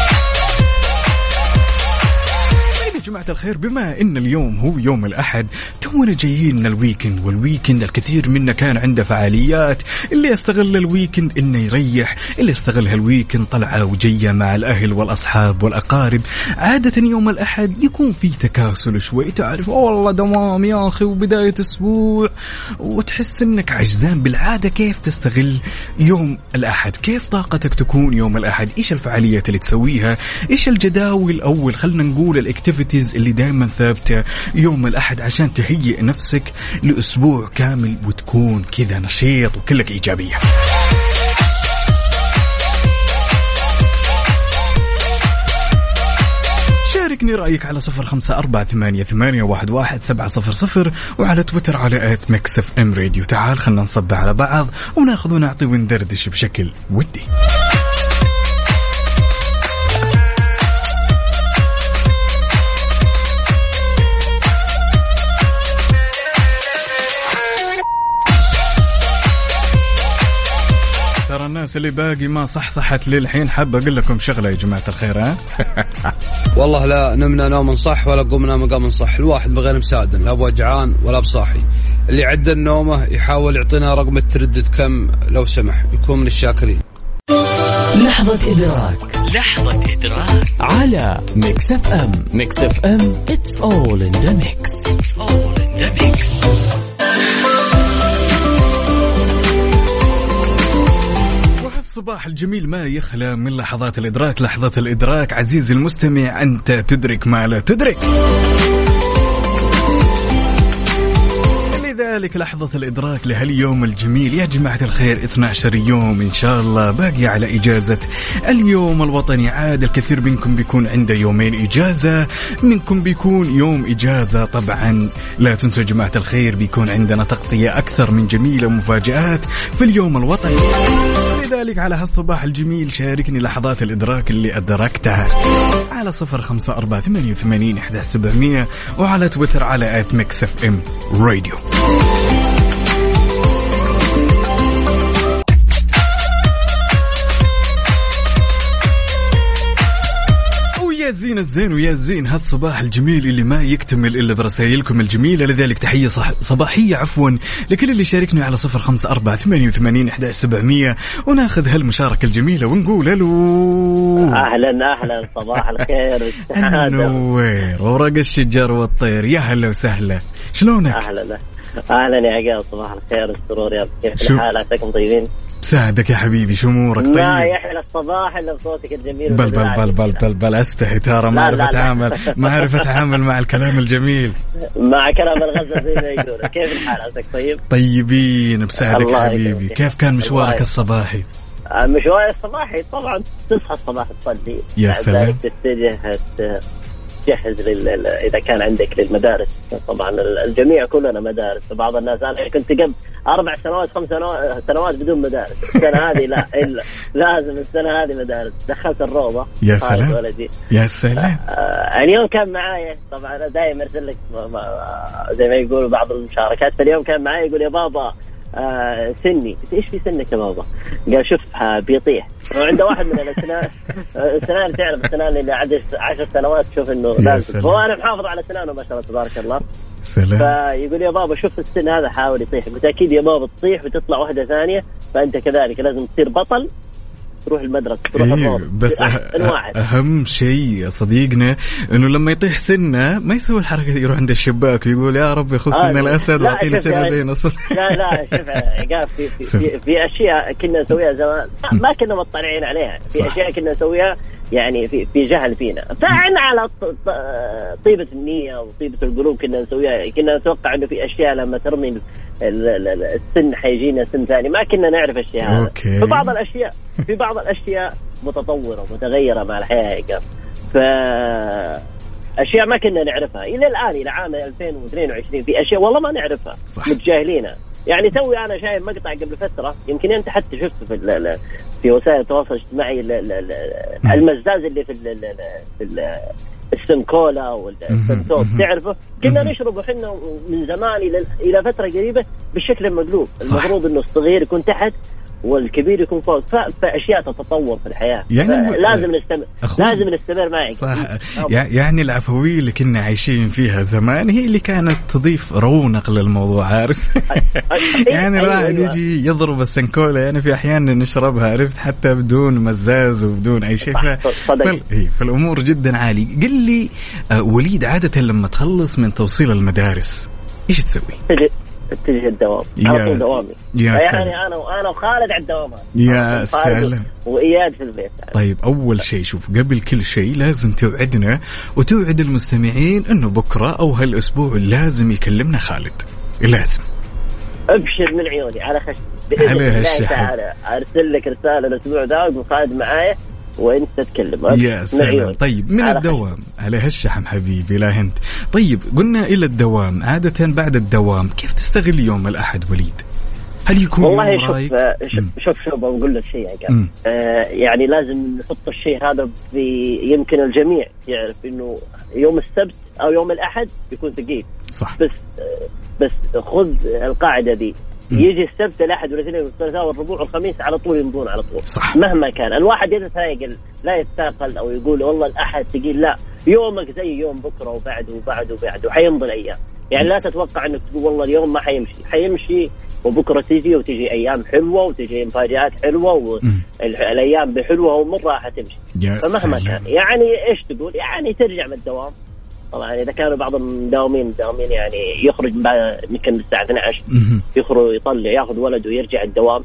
جماعة الخير بما إن اليوم هو يوم الأحد تونا جايين من ال weekend وال weekend الكثير منا كان عنده فعاليات. اللي يستغل ال weekend إنه يريح اللي يستغل هال weekend طلعة وجية مع الأهل والأصحاب والأقارب. عادة يوم الأحد يكون في تكاسل شوي تعرف والله دوام يا أخي وبداية أسبوع. وتحس إنك عجزان بالعادة كيف تستغل يوم الأحد؟ كيف طاقتك تكون يوم الأحد؟ إيش الفعاليات اللي تسويها؟ إيش الجداول؟ أول خلنا نقول الاكتيفيتيز اللي دائما ثابتة يوم الأحد عشان تهيئ نفسك لأسبوع كامل وتكون كذا نشيط وكلك إيجابية. شاركني رأيك على صفر خمسة أربعة ثمانية, ثمانية واحد, واحد سبعة صفر صفر وعلى تويتر على at Mix FM Radio. تعال خلنا نصبح على بعض وناخذ ونعطي وندردش بشكل ودي. الناس اللي باقي ما صحصحت للحين. حاب أقول لكم شغلة يا جماعة الخير ها؟ والله لا نمنا نوم صح ولا قمنا مقام صح الواحد بغير مسادن لا بوجعان ولا بصاحي. اللي عدى النومة يحاول يعطينا رقم التردد كم لو سمح. يكون من الشاكرين. لحظة إدراك. لحظة إدراك. على Mix FM. Mix FM it's all in the mix. It's all in the mix. الصباح الجميل ما يخلى من لحظات الإدراك لحظة الإدراك. عزيزي المستمع أنت تدرك ما لا تدرك. لذلك لحظة الإدراك لهاليوم الجميل. يا جماعة الخير 12 يوم إن شاء الله. باقي على إجازة اليوم الوطني. عاد الكثير منكم بيكون عنده يومين إجازة. منكم بيكون يوم إجازة. طبعا لا تنسوا جماعة الخير بيكون عندنا تغطية أكثر من جميلة ومفاجآت في اليوم الوطني. لذلك على هالصباح الجميل شاركني لحظات الإدراك اللي أدركتها على صفر خمسة أربعة ثمانية وثمانين إحدى سبعمية وعلى تويتر على at Mix FM Radio. ويا زين الزين ويا زين هالصباح الجميل اللي ما يكتمل إلا برسائلكم الجميلة. لذلك تحية صح صباحية عفوا لكل اللي شاركني على صفر خمسة أربعة ثمانية وثمانين إحدى سبعمية وناخذ هالمشاركة الجميلة ونقول ألو. أهلا أهلا صباح الخير. النوير ورق الشجر والطير. يا هلا وسهلا. شلونك؟ أهلا. أهلا يا عقاب صباح الخير والسرور يا كيف شو- الحال عساكم طيبين؟ بساعدك يا حبيبي شو امورك طيب؟ يحلى الصباح إلا بصوتك الجميل بل بل بل بل بل بل أستحي ترى ما لا، لا، أعرف لا. أتعامل ما أعرف أتعامل مع الكلام الجميل مع كلام الغزة زي ما يقولوا كيف الحال عساك طيب؟ طيبين بساعدك يا حبيبي. كيف كان مشوارك الصباحي؟ آه، مشوار الصباحي طبعا تصحى الصباح تصلي يا سلام. تتجه تجهز لل... إذا كان عندك للمدارس. طبعا ال- الجميع كلنا مدارس بعض الناس أنا كنت قبل أربع سنوات خمس سنوات سنوات بدون مدارس. السنة هذه لا إلا لازم السنة هذه مدارس. دخلت الروضة. يا سلام. ولدي يا سلام. آه اليوم كان معايا طبعا أنا دائما أرسل لك زي ما يقولوا بعض المشاركات فاليوم كان معايا يقول يا بابا آه سني. إيش في سنك يا بابا؟ قال شوف آه بيطيح. وعنده واحد من الأسنان آه، السنان تعرف السنان اللي عدد عشر سنوات تشوف إنه لازم. هو أنا محافظ على أسنانه ما شاء الله تبارك الله. سلام. فيقول يا بابا شوف السن هذا حاول يطيح. قلت أكيد يا بابا تطيح وتطلع واحدة ثانية فأنت كذلك لازم تصير بطل تروح المدرسة تروح إيه الروضه بس أه أهم شيء يا صديقنا إنه لما يطيح سنة ما يسوي الحركة دي، يروح عند الشباك ويقول يا رب يخص آه، الأسد لا، وأعطيني سنة يعني- ديناصور لا لا شوف عقاب في في, في, في أشياء كنا نسويها زمان. ما- ما كنا مطلعين عليها. في صح. أشياء كنا نسويها يعني في في جهل فينا. فاحنا على طيبة النية وطيبة القلوب كنا نسويها كنا نتوقع إنه في أشياء لما ترمي ال- ال- ال- السن حيجينا سن ثاني ما كنا نعرف الشيء هذا. أوكي. في بعض الأشياء في بعض الأشياء متطورة متغيرة مع الحياة يا ف أشياء ما كنا نعرفها. إلى الآن إلى عام 2022 في أشياء والله ما نعرفها. صح. متجاهلينها. يعني توي أنا شايف مقطع قبل فترة يمكن أنت حتى شفته في ال- ال- في وسائل التواصل الاجتماعي ال- ال- ال- المزاز اللي في ال- في ال- السنكولا والسنسوب مهم. تعرفه كنا. نشربه إحنا من زمان إلى إلى فترة قريبة بالشكل المقلوب. المفروض إنه الصغير يكون تحت والكبير يكون فوق. فأشياء تتطور في الحياة. يعني لازم نستمر. لازم نستمر معك. صح. يع- يعني العفوية اللي كنا عايشين فيها زمان هي اللي كانت تضيف رونق للموضوع عارف؟ يعني أيوة، الواحد. يجي يضرب السنكولا يعني في احيان نشربها عرفت؟ حتى بدون مزاز وبدون أي شيء. فال... إيه، فالأمور جدا عالي قل لي آه وليد عادة لما تخلص من توصيل المدارس إيش تسوي؟ تجي الدوام على طول دوامي يا. يعني أنا وأنا وخالد على الدوام. يا سلام. وإياد في البيت طيب أول شيء شوف قبل كل شيء لازم توعدنا وتوعد المستمعين إنه بكرة أو هالأسبوع لازم يكلمنا خالد لازم أبشر من عيوني على خشمي بإذن الله. تعالى أرسل لك رسالة الأسبوع ذا وأقول خالد معايا وانت تتكلم؟ يا سلام. طيب من الدوام. على هالشحم حبيبي لا هنت. طيب قلنا إلى الدوام. عادة بعد الدوام كيف تستغل يوم الأحد وليد؟ هل يكون والله يوم شوف رايق؟ آه، شوف. شوف شوف بقول لك شيء. جماعة آه يعني لازم نحط الشيء هذا في يمكن الجميع يعرف إنه يوم السبت أو يوم الأحد يكون ثقيل. صح. بس آه بس خذ القاعدة دي. يجي السبت الأحد والاثنين والثلاثاء والربوع والخميس على طول يمضون على طول. صح. مهما كان. الواحد يتثاقل لا يتثاقل أو يقول والله الأحد ثقيل لا. يومك زي يوم بكرة وبعده وبعده وبعده حيمضي الأيام. يعني لا تتوقع إنك تقول والله اليوم ما حيمشي. حيمشي وبكرة تجي وتجي أيام حلوة وتجي مفاجآت حلوة. والايام بحلوة ومره حتمشي فمهما. كان. يعني إيش تقول؟ يعني ترجع من الدوام طبعا إذا كانوا بعض المداومين مداومين يعني يخرج بعد- يمكن الساعة 12 مهم. يخرج يطلع ياخذ ولده ويرجع الدوام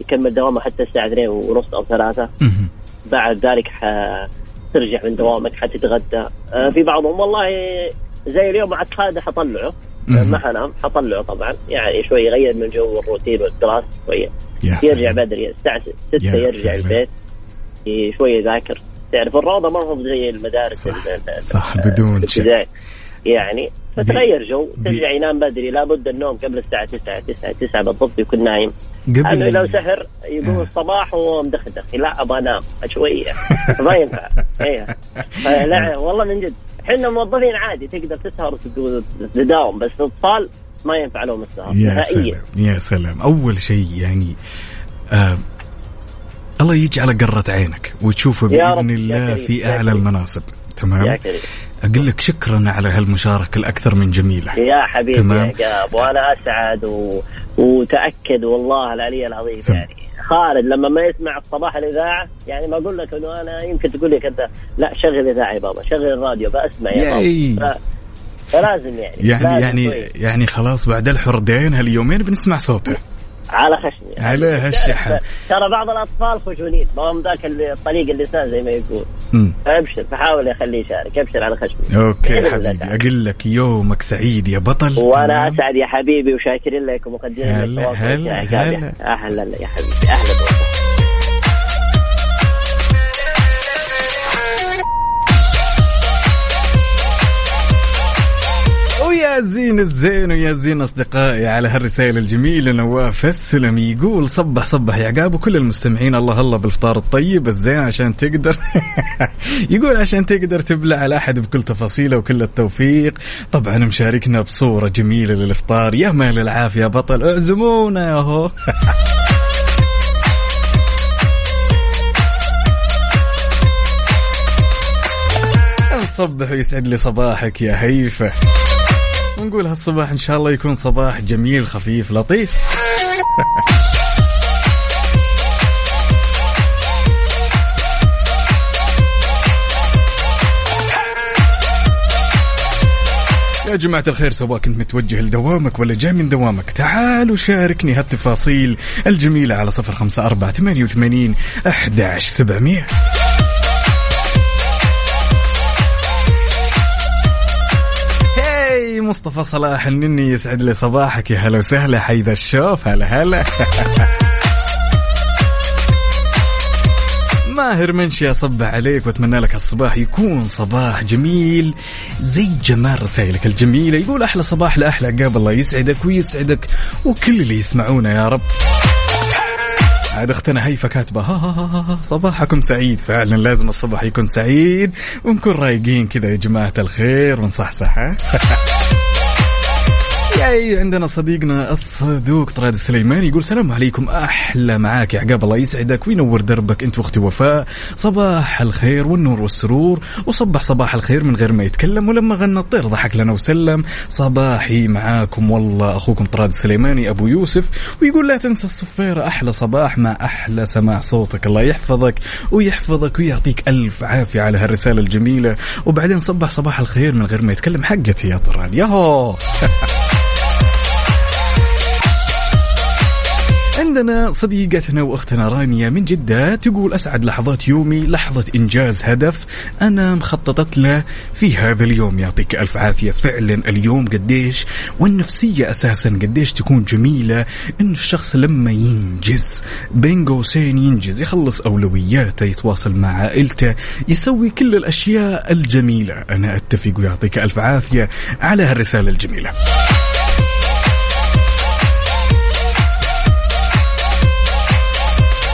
يكمل دوامه حتى الساعة 2 ونص أو 3 مهم. بعد ذلك حترجع من دوامك حتتغدى آه، في بعضهم والله زي اليوم عاد خالد حطلعه. ما حنام حطلعه طبعا يعني شوي يغير من جو والروتين والدراسة شوية يرجع. بدري الساعة 6 يا يرجع سلام. البيت شوي يذاكر تعرف الروضة ما هو زي المدارس صح. ال- ال- صح بدون شك. الابتدائي يعني فتغير جو ترجع ينام بدري لابد النوم قبل الساعة 9 9 9 بالضبط يكون نايم. قبل لو سهر يقول آه. الصباح وهو مدخدخ لا أبغى أنام شوية ما ينفع. إيه. آه، لا والله من جد. إحنا موظفين عادي تقدر تسهر وتقول- تداوم بس الأطفال ما ينفع لهم السهر. يا سلام يا سلام. أول شيء يعني آه الله يجعل قرة عينك وتشوفه يا بإذن يا الله في يا أعلى. المناصب يا تمام كريم أقول لك شكرا على هالمشاركة الأكثر من جميلة يا حبيبي تمام. يا جاب وأنا أسعد و... وتأكد والله العلي العظيم سم. يعني خالد لما ما يسمع الصباح الإذاعة يعني ما أقول لك إنه أنا يمكن تقول لي كذا لا شغل إذاعة يا بابا شغل الراديو بسمع يا ياي. بابا ف... فلازم يعني يعني لازم يعني. يعني خلاص بعد الحردين هاليومين بنسمع صوته على خشمي على هالشحن. ترى بعض الأطفال خجولين ما هم ذاك اللي- طليق اللسان زي ما يقول. أبشر فحاول أخليه يشارك أبشر على خشمي أوكي حبيبي. أقول لك يومك سعيد يا بطل وأنا؟ أسعد يا حبيبي وشاكرين لك ومقدرين لك هلا، هلا،. هلا. أهلا يا حبيبي أهلا ويا زين الزين ويا زين أصدقائي على هالرسائل الجميلة نواف السلمي يقول صبح صبح يا عقاب وكل المستمعين الله الله بالفطار الطيب الزين عشان تقدر. يقول عشان تقدر تبلع الاحد بكل تفاصيله وكل التوفيق. طبعا مشاركنا بصورة جميلة للإفطار يا مال العافية بطل اعزمونا يا هو. نصبح ويسعد لي صباحك يا هيفا. ونقول هالصباح إن شاء الله يكون صباح جميل خفيف لطيف. يا جماعة الخير سواء كنت متوجه لدوامك ولا جاي من دوامك تعال وشاركني هالتفاصيل الجميلة على صفر خمسة أربعة ثمانية وثمانين أحد عشر سبعمية. مصطفى صلاح النني يسعد لي صباحك. يا هلا وسهلا. حيدا الشوف. هلا هلا. ماهر منشي اصبح عليك. وأتمنى لك الصباح يكون صباح جميل زي جمال رسائلك الجميلة. يقول أحلى صباح لأحلى عقاب. الله يسعدك ويسعدك وكل اللي يسمعونا يا رب. عاد أختنا هيفا كاتبة. ها ها ها ها صباحكم سعيد. فعلا لازم الصباح يكون سعيد. ونكون رايقين كذا يا جماعة الخير. ونصحصح ياي عندنا صديقنا الصدوق طراد السليماني يقول سلام عليكم. أحلى معاك يا عقاب الله يسعدك وينور دربك أنت وأختي وفاء. صباح الخير والنور والسرور وصبح صباح الخير من غير ما يتكلم ولما غنى الطير ضحك لنا وسلم. صباحي معاكم والله أخوكم طراد السليماني أبو يوسف ويقول لا تنسى الصفيره أحلى صباح مع أحلى سماع صوتك. الله يحفظك ويحفظك ويعطيك ألف عافية على هالرسالة الجميلة. وبعدين صبح صباح الخير من غير ما يتكلم حقتي يا طراد. ياهو! عندنا صديقتنا وأختنا رانيا من جدة تقول أسعد لحظات يومي لحظة إنجاز هدف أنا مخططت له في هذا اليوم. يعطيك ألف عافية. فعلا اليوم قديش والنفسية أساسا قديش تكون جميلة. إن الشخص لما ينجز بين قوسين ينجز يخلص أولوياته يتواصل مع عائلته يسوي كل الأشياء الجميلة. أنا أتفق ويعطيك ألف عافية على هالرسالة الجميلة.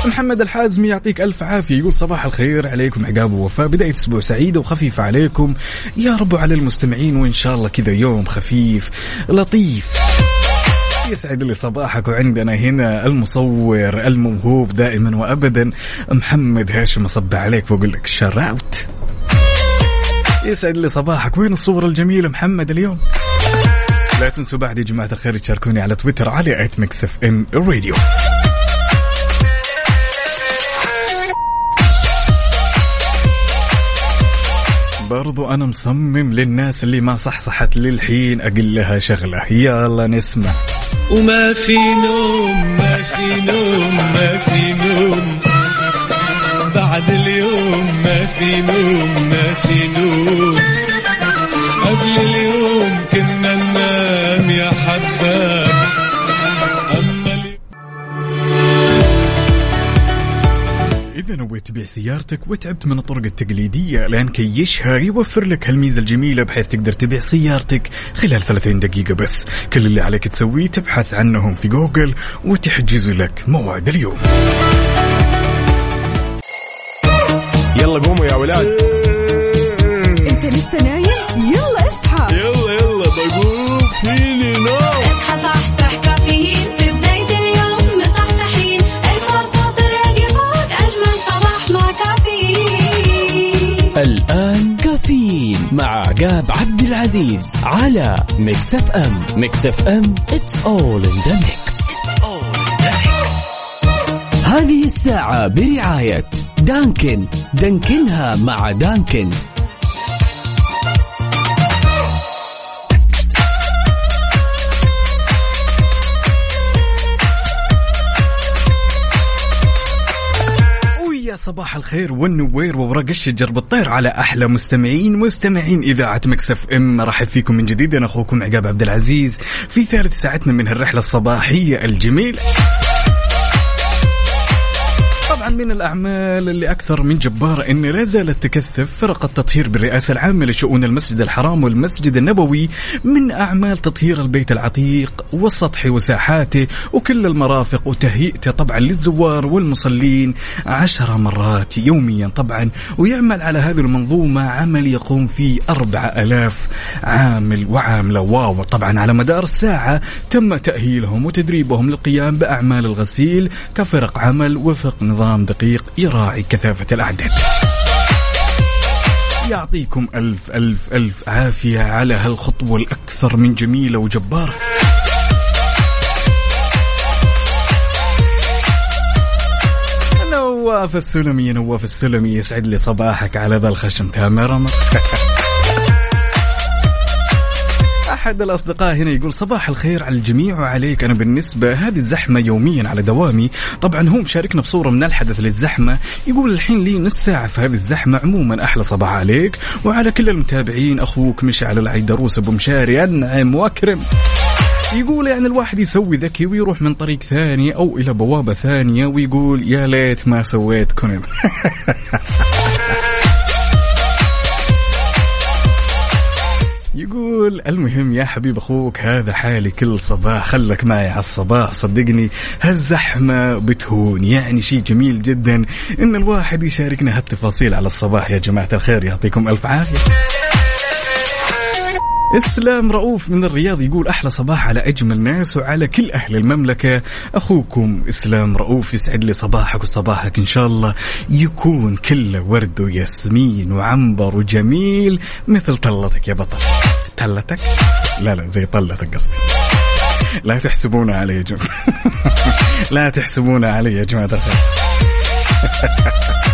محمد الحازمي يعطيك ألف عافية يقول صباح الخير عليكم عقاب ووفاء. بداية أسبوع سعيدة وخفيفة عليكم. يا رب على المستمعين وإن شاء الله كذا يوم خفيف لطيف. يسعد لي صباحك وعندنا هنا المصور الموهوب دائما وابدا محمد هاشم اصب عليك وأقول لك shout out يسعد لي صباحك. وين الصورة الجميلة محمد اليوم؟ لا تنسوا بعد يا جماعة الخير تشاركوني على تويتر على at Mix FM Radio برضو أنا مصمم للناس اللي ما صحصحت للحين أقول لها شغلة. يلا نسمع. وما في نوم ما في نوم ما في نوم. بعد اليوم ما في نوم ما في نوم. إذا نويت تبيع سيارتك وتعبت من الطرق التقليدية الآن كيشها يوفر لك هالميزة الجميلة بحيث تقدر تبيع سيارتك خلال 30 دقيقة بس. كل اللي عليك تسويه تبحث عنهم في جوجل وتحجز لك موعد اليوم. يلا قوموا يا ولاد. عقاب عبد العزيز على Mix FM Mix FM it's all in the mix. هذه الساعة برعاية Dunkin. دانكنها مع Dunkin. صباح الخير والنوير وورق الشجر بالطير على أحلى مستمعين مستمعين إذاعة Mix FM. رحب فيكم من جديد أنا أخوكم عقاب عبد العزيز في ثالث ساعتنا من الرحلة الصباحية الجميلة. من الأعمال اللي أكثر من جباره إن لا زالت تكثف فرق التطهير بالرئاسة العامة لشؤون المسجد الحرام والمسجد النبوي من أعمال تطهير البيت العتيق والسطح وساحاته وكل المرافق وتهيئته طبعا للزوار والمصلين عشر مرات يوميا طبعا ويعمل على هذه المنظومة عمل يقوم فيه أربعة ألاف عامل وعامله واو طبعا على مدار الساعة تم تأهيلهم وتدريبهم للقيام بأعمال الغسيل كفرق عمل وفق نظام دقيق يراعي كثافة الأعداد. يعطيكم ألف ألف ألف عافية على هالخطوة الأكثر من جميلة وجبارة. نواف السلمي نواف السلمي يسعد لي صباحك على ذا الخشم. تامر أحد الأصدقاء هنا يقول صباح الخير على الجميع وعليك. أنا بالنسبة هذه الزحمة يوميا على دوامي. طبعا هو مشاركنا بصورة من الحدث للزحمة. يقول الحين لي نص ساعة في هذه الزحمة. عموما أحلى صباح عليك. وعلى كل المتابعين أخوك مشعل العيدروس أبو مشاري أنعم وأكرم. يقول يعني الواحد يسوي ذكي ويروح من طريق ثاني أو إلى بوابة ثانية ويقول يا ليت ما سويت كونن يقول المهم يا حبيب أخوك هذا حالي كل صباح خلك معي على الصباح صدقني هالزحمة بتهون. يعني شيء جميل جدا إن الواحد يشاركنا هالتفاصيل على الصباح. يا جماعة الخير يعطيكم ألف عافية. إسلام رؤوف من الرياض يقول أحلى صباح على أجمل ناس وعلى كل أهل المملكة. أخوكم إسلام رؤوف يسعد لي صباحك وصباحك إن شاء الله. يكون كله ورد وياسمين وعنبر وجميل مثل طلتك يا بطل. طلتك؟ لا لا زي طلتك قصدي. لا تحسبونا علي يا جماعة. لا تحسبونا علي يا جماعة. الخير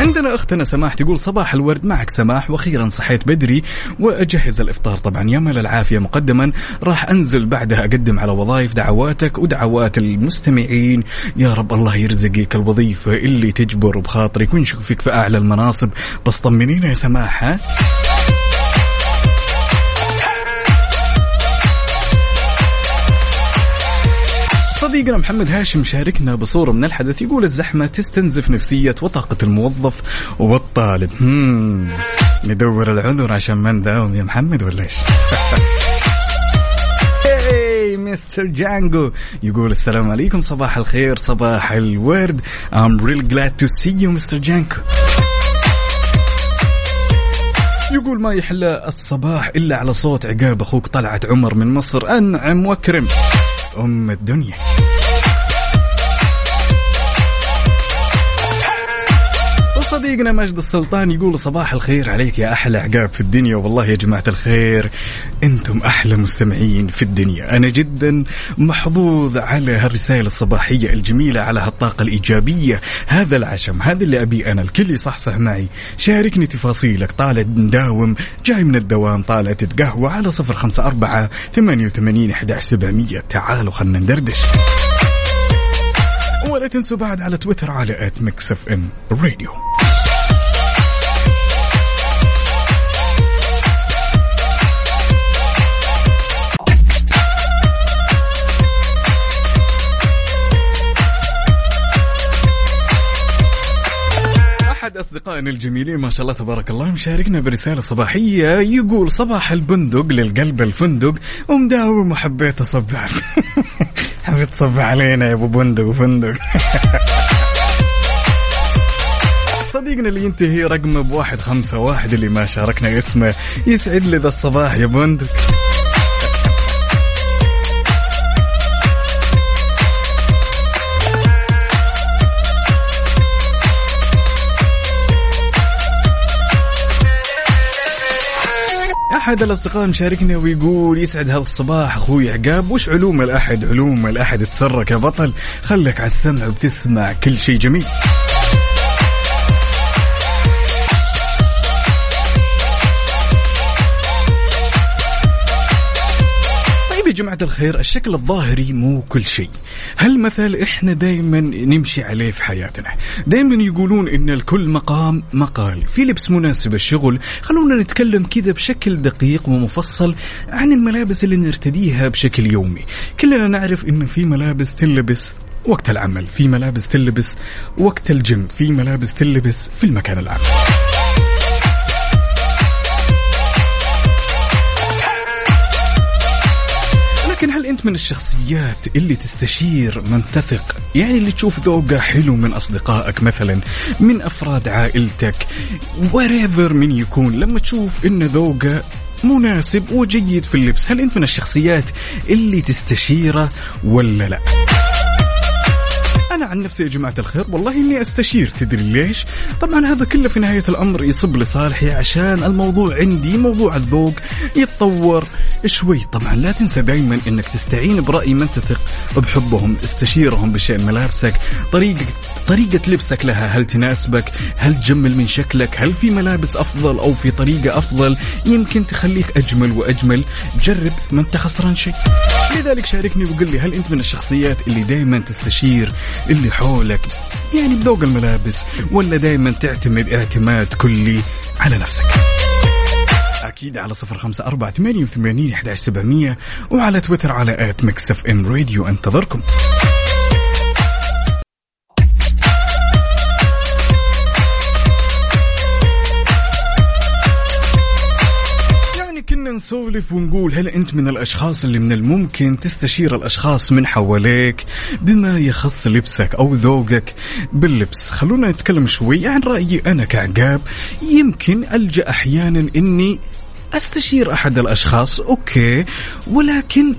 عندنا اختنا سماح تقول صباح الورد معك سماح. وأخيرا صحيت بدري وأجهز الإفطار. طبعا يا مال العافية مقدما. راح أنزل بعدها أقدم على وظائف دعواتك ودعوات المستمعين. يا رب الله يرزقك الوظيفة اللي تجبر بخاطرك ونشوفك في أعلى المناصب. بس طمنينا يا سماح ها؟ صديقنا محمد هاشم شاركنا بصورة من الحدث. يقول الزحمة تستنزف نفسية وطاقة الموظف والطالب. ندور العذر عشان ما نداوم يا محمد ولا إيش؟ مستر جانجو يقول السلام عليكم. صباح الخير صباح الورد. I'm really glad to see you مستر جانجو يقول ما يحلى الصباح إلا على صوت عقاب أخوك طلعت عمر من مصر. أنعم وأكرم. أم الدنيا. وصديقنا مجد السلطان يقول صباح الخير عليك يا أحلى عقاب في الدنيا والله يا جماعة الخير أنتم أحلى مستمعين في الدنيا. أنا جدا محظوظ على هالرسائل الصباحية الجميلة على هالطاقة الإيجابية. هذا العشم هذا اللي أبي أنا الكل يصحصح معي. شاركني تفاصيلك طالع مداوم جاي من الدوام طالع تتقهوى على صفر خمسة أربعة ثمانية وثمانين أحد سبعمية. تعالوا خلنا ندردش. ولا تنسوا بعد على تويتر على at Mix FM Radio احد اصدقائنا الجميلين ما شاء الله تبارك الله مشاركنا برسالة صباحية يقول صباح البندق للقلب الفندق ومداوم وحبيت اصبح حبيت تصبح علينا يا أبو بندق وفندق صديقنا اللي ينتهي رقمه بواحد خمسة واحد اللي ما شاركنا اسمه يسعد لي ذا الصباح يا بندق. أحد الأصدقاء مشاركنا ويقول يسعد هذا الصباح أخوي عقاب. وش علوم الأحد؟ علوم الأحد تسرك يا بطل. خلك على السمع وبتسمع كل شيء جميل. جماعة الخير الشكل الظاهري مو كل شيء. هالمثل إحنا دايما نمشي عليه في حياتنا. دايما يقولون إن الكل مقام مقال. في لبس مناسب الشغل. خلونا نتكلم كذا بشكل دقيق ومفصل عن الملابس اللي نرتديها بشكل يومي. كلنا نعرف إن في ملابس تلبس وقت العمل في ملابس تلبس وقت الجيم في ملابس تلبس في المكان العام انت من الشخصيات اللي تستشير من تثق يعني اللي تشوف ذوقه حلو من أصدقائك مثلا من أفراد عائلتك وريفر من يكون لما تشوف إن ذوقه مناسب وجيد في اللبس هل أنت من الشخصيات اللي تستشيره ولا لا؟ أنا عن نفسي يا جماعة الخير والله إني أستشير تدري ليش؟ طبعا هذا كله في نهاية الأمر يصب لصالحي عشان الموضوع عندي موضوع الذوق يتطور شوي. طبعا لا تنسى دائما إنك تستعين برأي من تثق بحبهم استشيرهم بشيء ملابسك طريقه طريقة لبسك لها. هل تناسبك؟ هل تجمل من شكلك؟ هل في ملابس أفضل أو في طريقة أفضل؟ يمكن تخليك أجمل وأجمل. جرب ما انت خسران شيء. لذلك شاركني وقل لي هل أنت من الشخصيات اللي دائما تستشير اللي حولك يعني بذوق الملابس ولا دائما تعتمد اعتماد كلي على نفسك؟ أكيد على صفر خمسة أربعة ثمانية وثمانين وعلى تويتر على at Mix FM Radio. أنتظركم. نسولف ونقول هل أنت من الأشخاص اللي من الممكن تستشير الأشخاص من حواليك بما يخص لبسك أو ذوقك؟ باللبس خلونا نتكلم شوي عن رأيي أنا كعقاب. يمكن ألجأ أحيانا إني أستشير أحد الأشخاص أوكي ولكن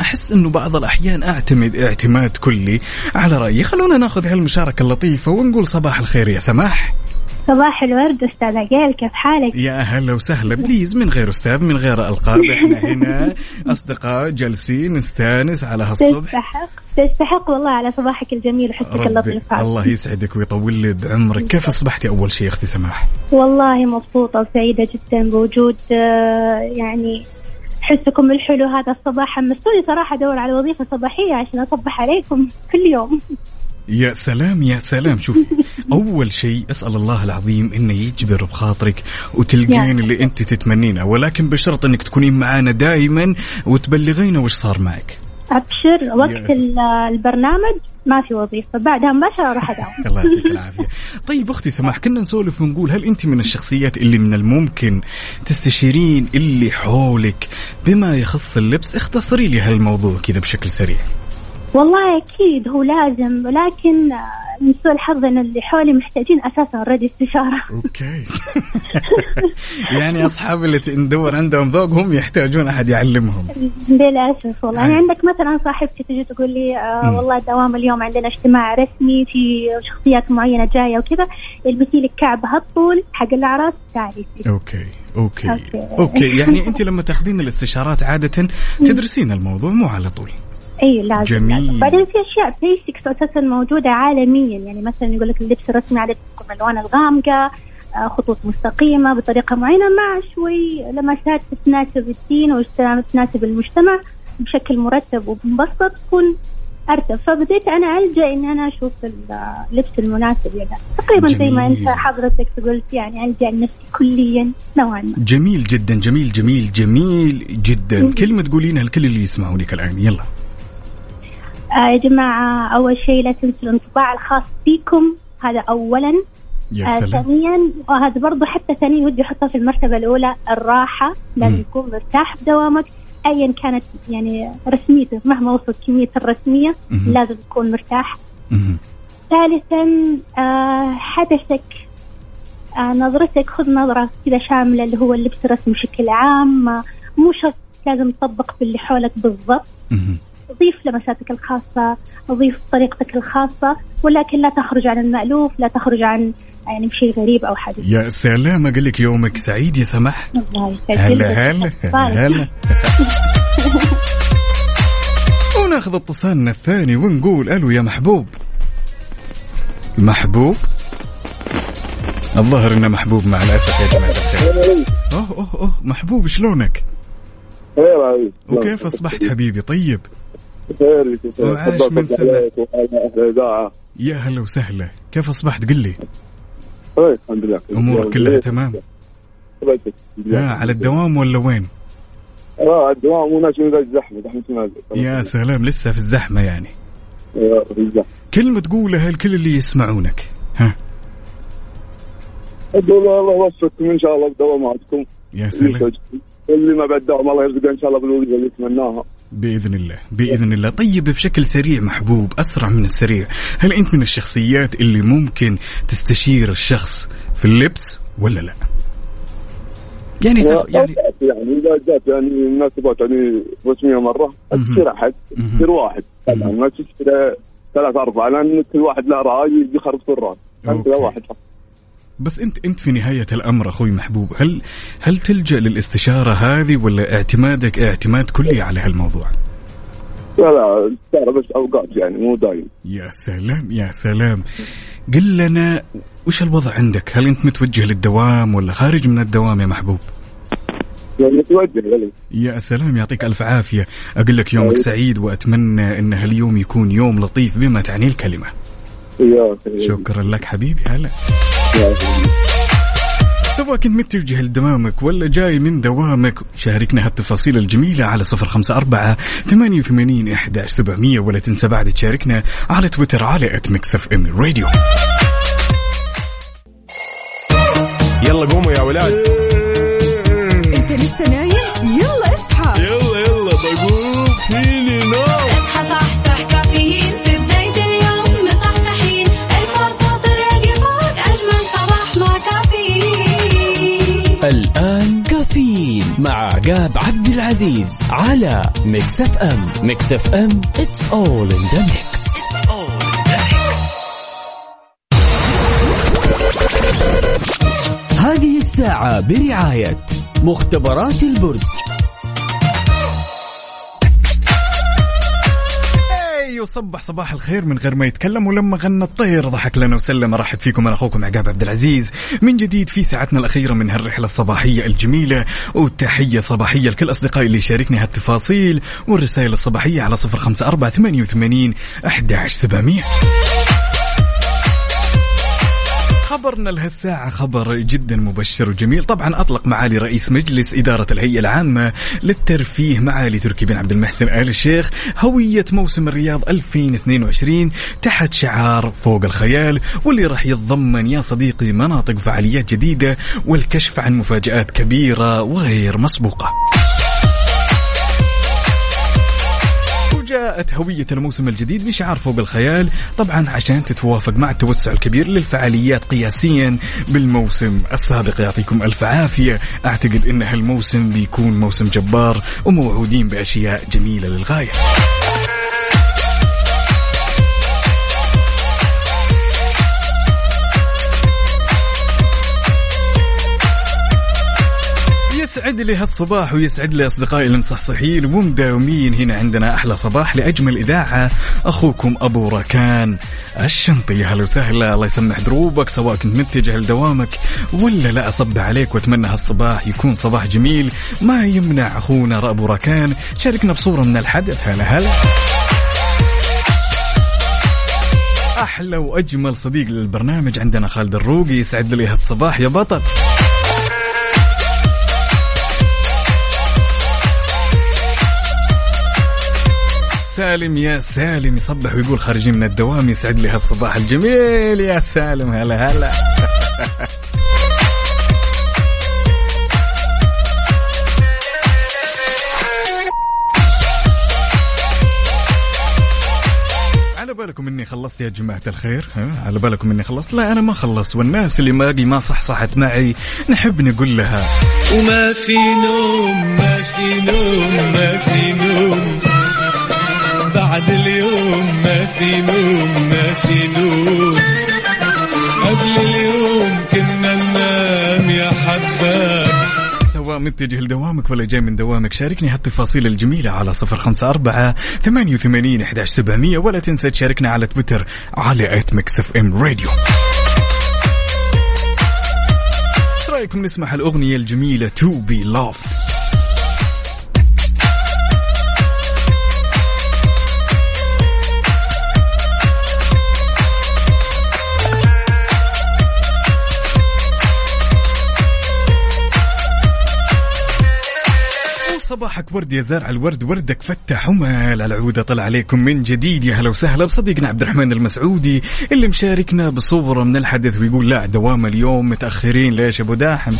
أحس إنه بعض الأحيان أعتمد اعتماد كلي على رأيي. خلونا ناخذ هالمشاركة اللطيفة ونقول صباح الخير يا سماح. صباح الورد أستاذ عقيل كيف حالك؟ يا هلا وسهلا. بليز من غير أستاذ من غير ألقاب إحنا هنا. أصدقاء جالسين نستانس على هالصبح. تستحق تستحق والله على صباحك الجميل وحسك اللطيف. الله يسعدك ويطول لي بعمرك. كيف اصبحتي أول شيء أختي سماح؟ والله مبسوطة وسعيدة جدا بوجود آه، يعني حسكم الحلو هذا الصباح. حمستوني صراحة أدور على وظيفة صباحية عشان أصبح عليكم كل يوم. يا سلام يا سلام. شوف أول شيء أسأل الله العظيم إنه يجبر بخاطرك وتلقين. اللي أنت تتمنينه ولكن بشرط إنك تكونين معانا دائما وتبلغينا وش صار معك. أبشر وقت البرنامج ما في وظيفة بعدها مباشرة أروح أداوم. الله يعطيك العافية. طيب أختي سماح كنا نسولف ونقول هل أنت من الشخصيات اللي من الممكن تستشيرين اللي حولك بما يخص اللبس؟ اختصري لي هالموضوع كذا بشكل سريع. والله أكيد هو لازم ولكن من سوء الحظ إن اللي حولي محتاجين أساسا already استشارة. okay. يعني أصحاب اللي ندور عندهم ذوق هم يحتاجون أحد يعلمهم. للاسف والله. يعني. عندك مثلا صاحبتي تجي تقول لي آه. والله الدوام اليوم عندنا اجتماع رسمي في شخصيات معينة جاية وكذا البسي لك كعب هالطول حق الأعراس تعالي. okay okay. okay. okay. يعني انت لما تاخذين الاستشارات عادة تدرسين الموضوع مو على طول. اي لازم جميل. بعدين في أشياء basics أساسا موجوده عالميا. يعني مثلا يقول لك اللبس الرسمي عاده تكون الألوان الغامقة آه، خطوط مستقيمة بطريقة معينة مع شوي لمسات تناسب الدين وتناسب المجتمع بشكل مرتب ومبسط تكون أرتب. فبديت أنا ألجأ ان أنا أشوف اللبس المناسب يعني. تقريبا زي ما. أنت حضرتك قلت يعني ألجأ لنفسي كليا نوعا ما. جميل جدا جميل جميل جميل جدا. كلمة تقولينها الكل اللي يسمعونك الآن. يلا. آه يا جماعة أول شيء لا تنسوا الانطباع الخاص فيكم هذا اولا. يا آه ثانيا وهذا برضو حتى ثانيا ودي احطها في المرتبة الأولى الراحة. لازم. تكون مرتاح في دوامك. ايا كانت يعني رسميتك مهما وصلت كمية الرسمية. لازم تكون مرتاح. ثالثا آه حدثك. آه نظرتك خذ نظرة كذا شاملة اللي هو اللبس الرسمي بشكل عام. مو شرط لازم تطبق باللي حولك بالضبط. ضيف لمساتك الخاصة ضيف طريقتك الخاصة ولكن لا تخرج عن المألوف لا تخرج عن يعني بشيء غريب أو حديث يا سلام أقول لك يومك سعيد يا سماح. هلا هلا طيب. هلا وناخذ اتصالنا الثاني ونقول ألو يا محبوب محبوب الظاهر إنه محبوب مع الأسف يا جماعة الخير أوه أوه أوه محبوب شلونك؟ وكيف أصبحت حبيبي طيب؟ وعاش من سنة. يا هلا وسهلا. كيف أصبحت؟ قل لي. خير الحمد لله. أمورك كلها تمام. كويس. ها على الدوام ولا وين؟ آه الدوام زحمه نازل. يا سلام لسه في الزحمة يعني. آه، في الزحمة. كلمة تقولها الكل اللي يسمعونك؟ ها؟ أقول الله يوفقكم. إن شاء الله بدواماتكم. يا سلام. اللي ما بعد دوام الله يرزقه إن شاء الله بالوظيفه اللي يتمناها. بإذن الله بإذن الله طيب بشكل سريع محبوب أسرع من السريع هل أنت من الشخصيات اللي ممكن تستشير الشخص في اللبس ولا لا يعني تخ... يعني يعني إذا جات يعني مناسبات يعني رسميه مرة. تشتري أحد. تشتري واحد ما تشتري ثلاث أربعة لأن كل واحد له رأي يجي خرب الراس أنت. واحد بس انت انت في نهاية الأمر أخوي محبوب هل هل تلجأ للاستشارة هذه ولا اعتمادك اعتماد كلي على هالموضوع؟ لا لا بس أوقات يعني مو دايم يا سلام يا سلام قل لنا وش الوضع عندك؟ هل انت متوجه للدوام ولا خارج من الدوام يا محبوب؟ يعني متوجه لي يا سلام يعطيك ألف عافية، أقول لك يومك سعيد وأتمنى إن هاليوم يكون يوم لطيف بما تعني الكلمة. يا شكرا لك حبيبي هلا. سواء كنت متوجه لدوامك ولا جاي من دوامك؟ شاركنا هالتفاصيل الجميلة على صفر خمسة أربعة ثمانية وثمانين إحداش سبعمية ولا تنسى بعد تشاركنا على تويتر على at Mix FM Radio يلا قوموا يا ولاد. العزيز على Mix FM Mix FM it's all in the mix. هذه الساعة برعاية مختبرات البرج. وصبح صباح الخير من غير ما يتكلم ولما غنى الطير ضحك لنا وسلم. أرحب فيكم أنا أخوكم عقاب عبد العزيز. من جديد في ساعتنا الأخيرة من هالرحلة الصباحية الجميلة وتحيه صباحيه لكل أصدقائي اللي شاركني هالتفاصيل والرسائل الصباحية على 054 88 11700 خبرنا لهالساعة خبر جدا مبشر وجميل. طبعا أطلق معالي رئيس مجلس إدارة الهيئة العامة للترفيه معالي تركي بن عبد المحسن آل الشيخ. هوية موسم الرياض 2022 تحت شعار فوق الخيال واللي راح يتضمن يا صديقي مناطق فعاليات جديدة والكشف عن مفاجآت كبيرة وغير مسبوقة. وجاءت هوية الموسم الجديد بشعار فوق الخيال. طبعا عشان تتوافق مع التوسع الكبير للفعاليات قياسيا بالموسم السابق. يعطيكم ألف عافية. أعتقد أن هالموسم بيكون موسم جبار وموعودين بأشياء جميلة للغاية. يسعد لي هالصباح ويسعد لي أصدقائي المصحصحين. ومداومين هنا عندنا أحلى صباح لأجمل إذاعة. أخوكم أبو ركان الشنطي هلا وسهلا. الله يسمح دروبك سواء كنت متجه لدوامك ولا لا أصب عليك وأتمنى هالصباح يكون صباح جميل. ما يمنع أخونا ابو ركان شاركنا بصورة من الحدث. هلا هلا. أحلى وأجمل صديق للبرنامج عندنا خالد الروقي. يسعد لي هالصباح يا بطل. سالم يا سالم يصبح ويقول خارجين من الدوام يسعد لي هالصباح الجميل. يا سالم هلا هلا. على بالكم إني خلصت يا جماعة الخير ها؟ على بالكم إني خلصت؟ لا أنا ما خلصت. والناس اللي باقي ما صحصحت معي نحب نقول لها. وما في نوم ما في نوم ما في نوم. بعد اليوم ما في نوم ما في نوم. قبل اليوم كنا ننام يا حباب سواء متجه لدوامك ولا جاي من دوامك؟ شاركني هالتفاصيل الجميلة على صفر خمسة أربعة ثمانية وثمانين إحداش سبعمية ولا تنسى تشاركنا على تويتر على at Mix FM Radio. رأيكم نسمع الأغنية الجميلة To Be Loved صباحك ورد يا زارع الورد وردك فتح ومال. العودة طلع عليكم من جديد. يا هلا وسهلا بصديقنا عبد الرحمن المسعودي اللي مشاركنا بصورة من الحدث ويقول لا دوام اليوم متأخرين ليش أبو داحم؟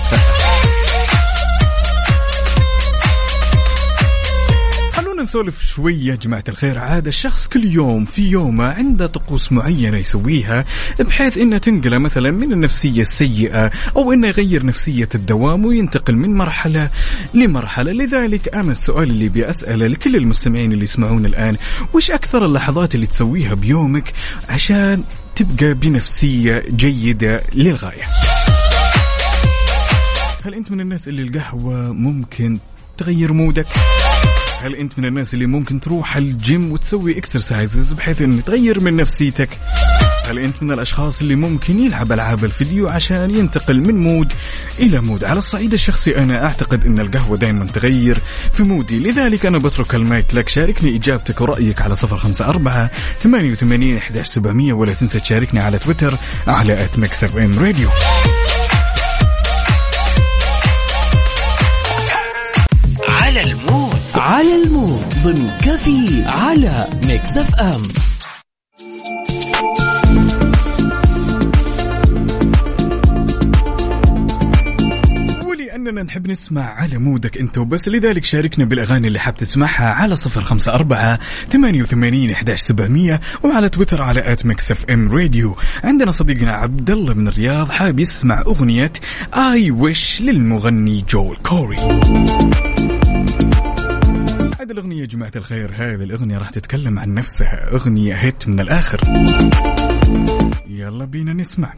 نسولف شوية يا جماعة الخير. عاد الشخص كل يوم في يومه عنده طقوس معينة يسويها بحيث إنه تنقله مثلا من النفسية السيئة أو إنه يغير نفسية الدوام وينتقل من مرحلة لمرحلة. لذلك أنا السؤال اللي بأسأله لكل المستمعين اللي يسمعون الآن وش أكثر اللحظات اللي تسويها بيومك عشان تبقى بنفسية جيدة للغاية؟ هل أنت من الناس اللي القهوة ممكن تغير مودك؟ هل أنت من الناس اللي ممكن تروح الجيم وتسوي exercises بحيث انه تغير من نفسيتك؟ هل أنت من الأشخاص اللي ممكن يلعب ألعاب الفيديو عشان ينتقل من mood إلى mood؟ على الصعيد الشخصي أنا أعتقد إن القهوة دائما تغير في mood ي. لذلك أنا بترك المايك لك. شاركني إجابتك ورأيك على صفر خمسة أربعة ثمانية وثمانين احداش سبعمئه ولا تنسى تشاركني على تويتر على اف ام راديو على المود ضمن كفي على ميكس اف ام. ولأننا نحب نسمع على mood ك أنت وبس لذلك شاركنا بالأغاني اللي حاب تسمعها على صفر خمسة أربعة ثمانية وثمانين إحداش سبعمية وعلى تويتر على at ميكس اف ام راديو عندنا صديقنا عبد الله من الرياض حاب يسمع أغنية I wish للمغني جول كوري هذه الأغنية يا جماعة الخير هذه الأغنية راح تتكلم عن نفسها أغنية هيت من الآخر. يلا بينا نسمع.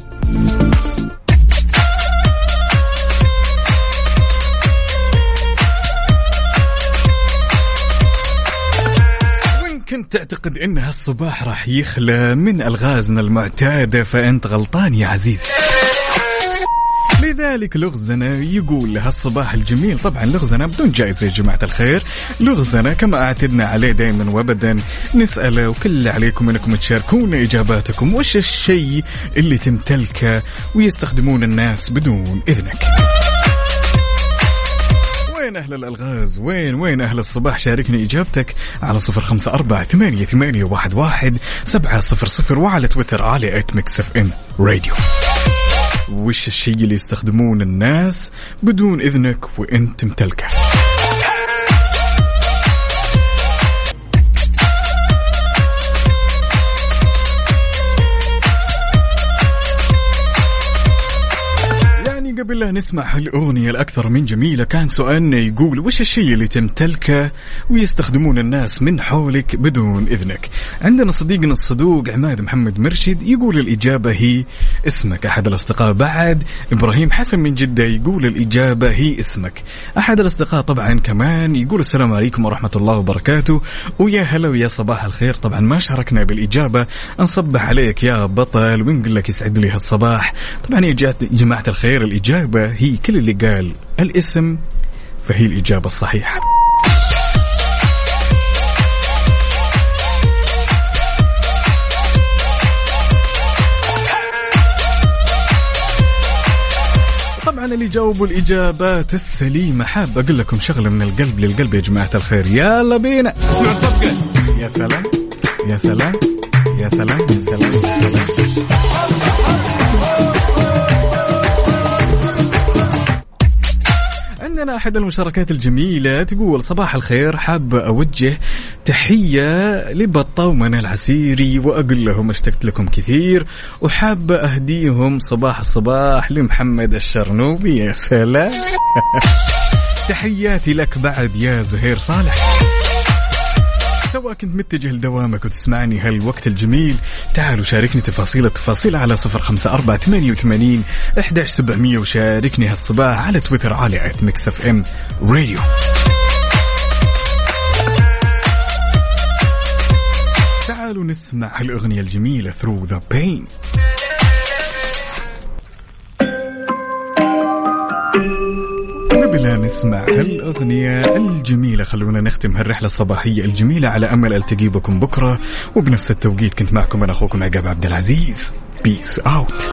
كنت تعتقد إن هالصباح راح يخلى من ألغازنا المعتادة فأنت غلطان يا عزيزي. لذلك لغزنا يقول هالصباح الجميل. طبعا لغزنا بدون جائزة يا جماعة الخير. لغزنا كما أعتدنا عليه دائما وابدا. نسأله وكل عليكم أنكم تشاركونا إجاباتكم. وش الشيء اللي تمتلكه ويستخدمون الناس بدون إذنك؟ وين أهل الألغاز؟ وين وين أهل الصباح؟ شاركني إجابتك على صفر خمسة أربعة ثمانية, ثمانية واحد, واحد سبعة صفر صفر وعلى تويتر على at ميكس اف ام راديو وش الشيء اللي يستخدمون الناس بدون إذنك وإنت تمتلكه؟ يعني قبل لا نسمع هالأغنية الأكثر من جميلة كان سؤالنا يقول وش الشيء اللي تمتلكه ويستخدمون الناس من حولك بدون إذنك؟ عندنا صديقنا الصدوق عماد محمد مرشد يقول الإجابة هي اسمك. أحد الأصدقاء بعد إبراهيم حسن من جدة يقول الإجابة هي اسمك. أحد الأصدقاء طبعا كمان يقول السلام عليكم ورحمة الله وبركاته. ويا هلا ويا صباح الخير. طبعا ما شاركنا بالإجابة. نصبح عليك يا بطل ونقول لك يسعد لي هالصباح. طبعا يا جماعة الخير الإجابة هي كل اللي قال. الاسم فهي الإجابة الصحيحة. طبعا اللي جاوبوا الإجابات السليمة حاب أقول لكم شغلة من القلب للقلب يا جماعة الخير. يلا بينا. يا سلام. يا سلام. يا سلام. يا سلام, يا سلام. عندنا أحد المشاركات الجميلة تقول صباح الخير حاب أوجه تحية لبطة ومنى العسيري وأقول لهم اشتقت لكم كثير وحاب أهديهم صباح الصباح لمحمد الشرنوبي. يا سلام. تحياتي لك بعد يا زهير صالح. سواء كنت متجه لدوامك وتسمعني هالوقت الجميل تعالوا شاركني تفاصيل التفاصيل على صفر خمسة أربعة ثمانية وثمانين إحداش سبعمية وشاركني هالصباح على تويتر على at ميكس اف ام راديو تعالوا نسمع هالأغنية الجميلة Through the Pain. نسمع هالأغنية الجميلة. خلونا نختم هالرحلة الصباحية الجميلة على أمل ألتقي بكم بكرة. وبنفس التوقيت كنت معكم أنا أخوكم عقاب عبد العزيز. بيس أوت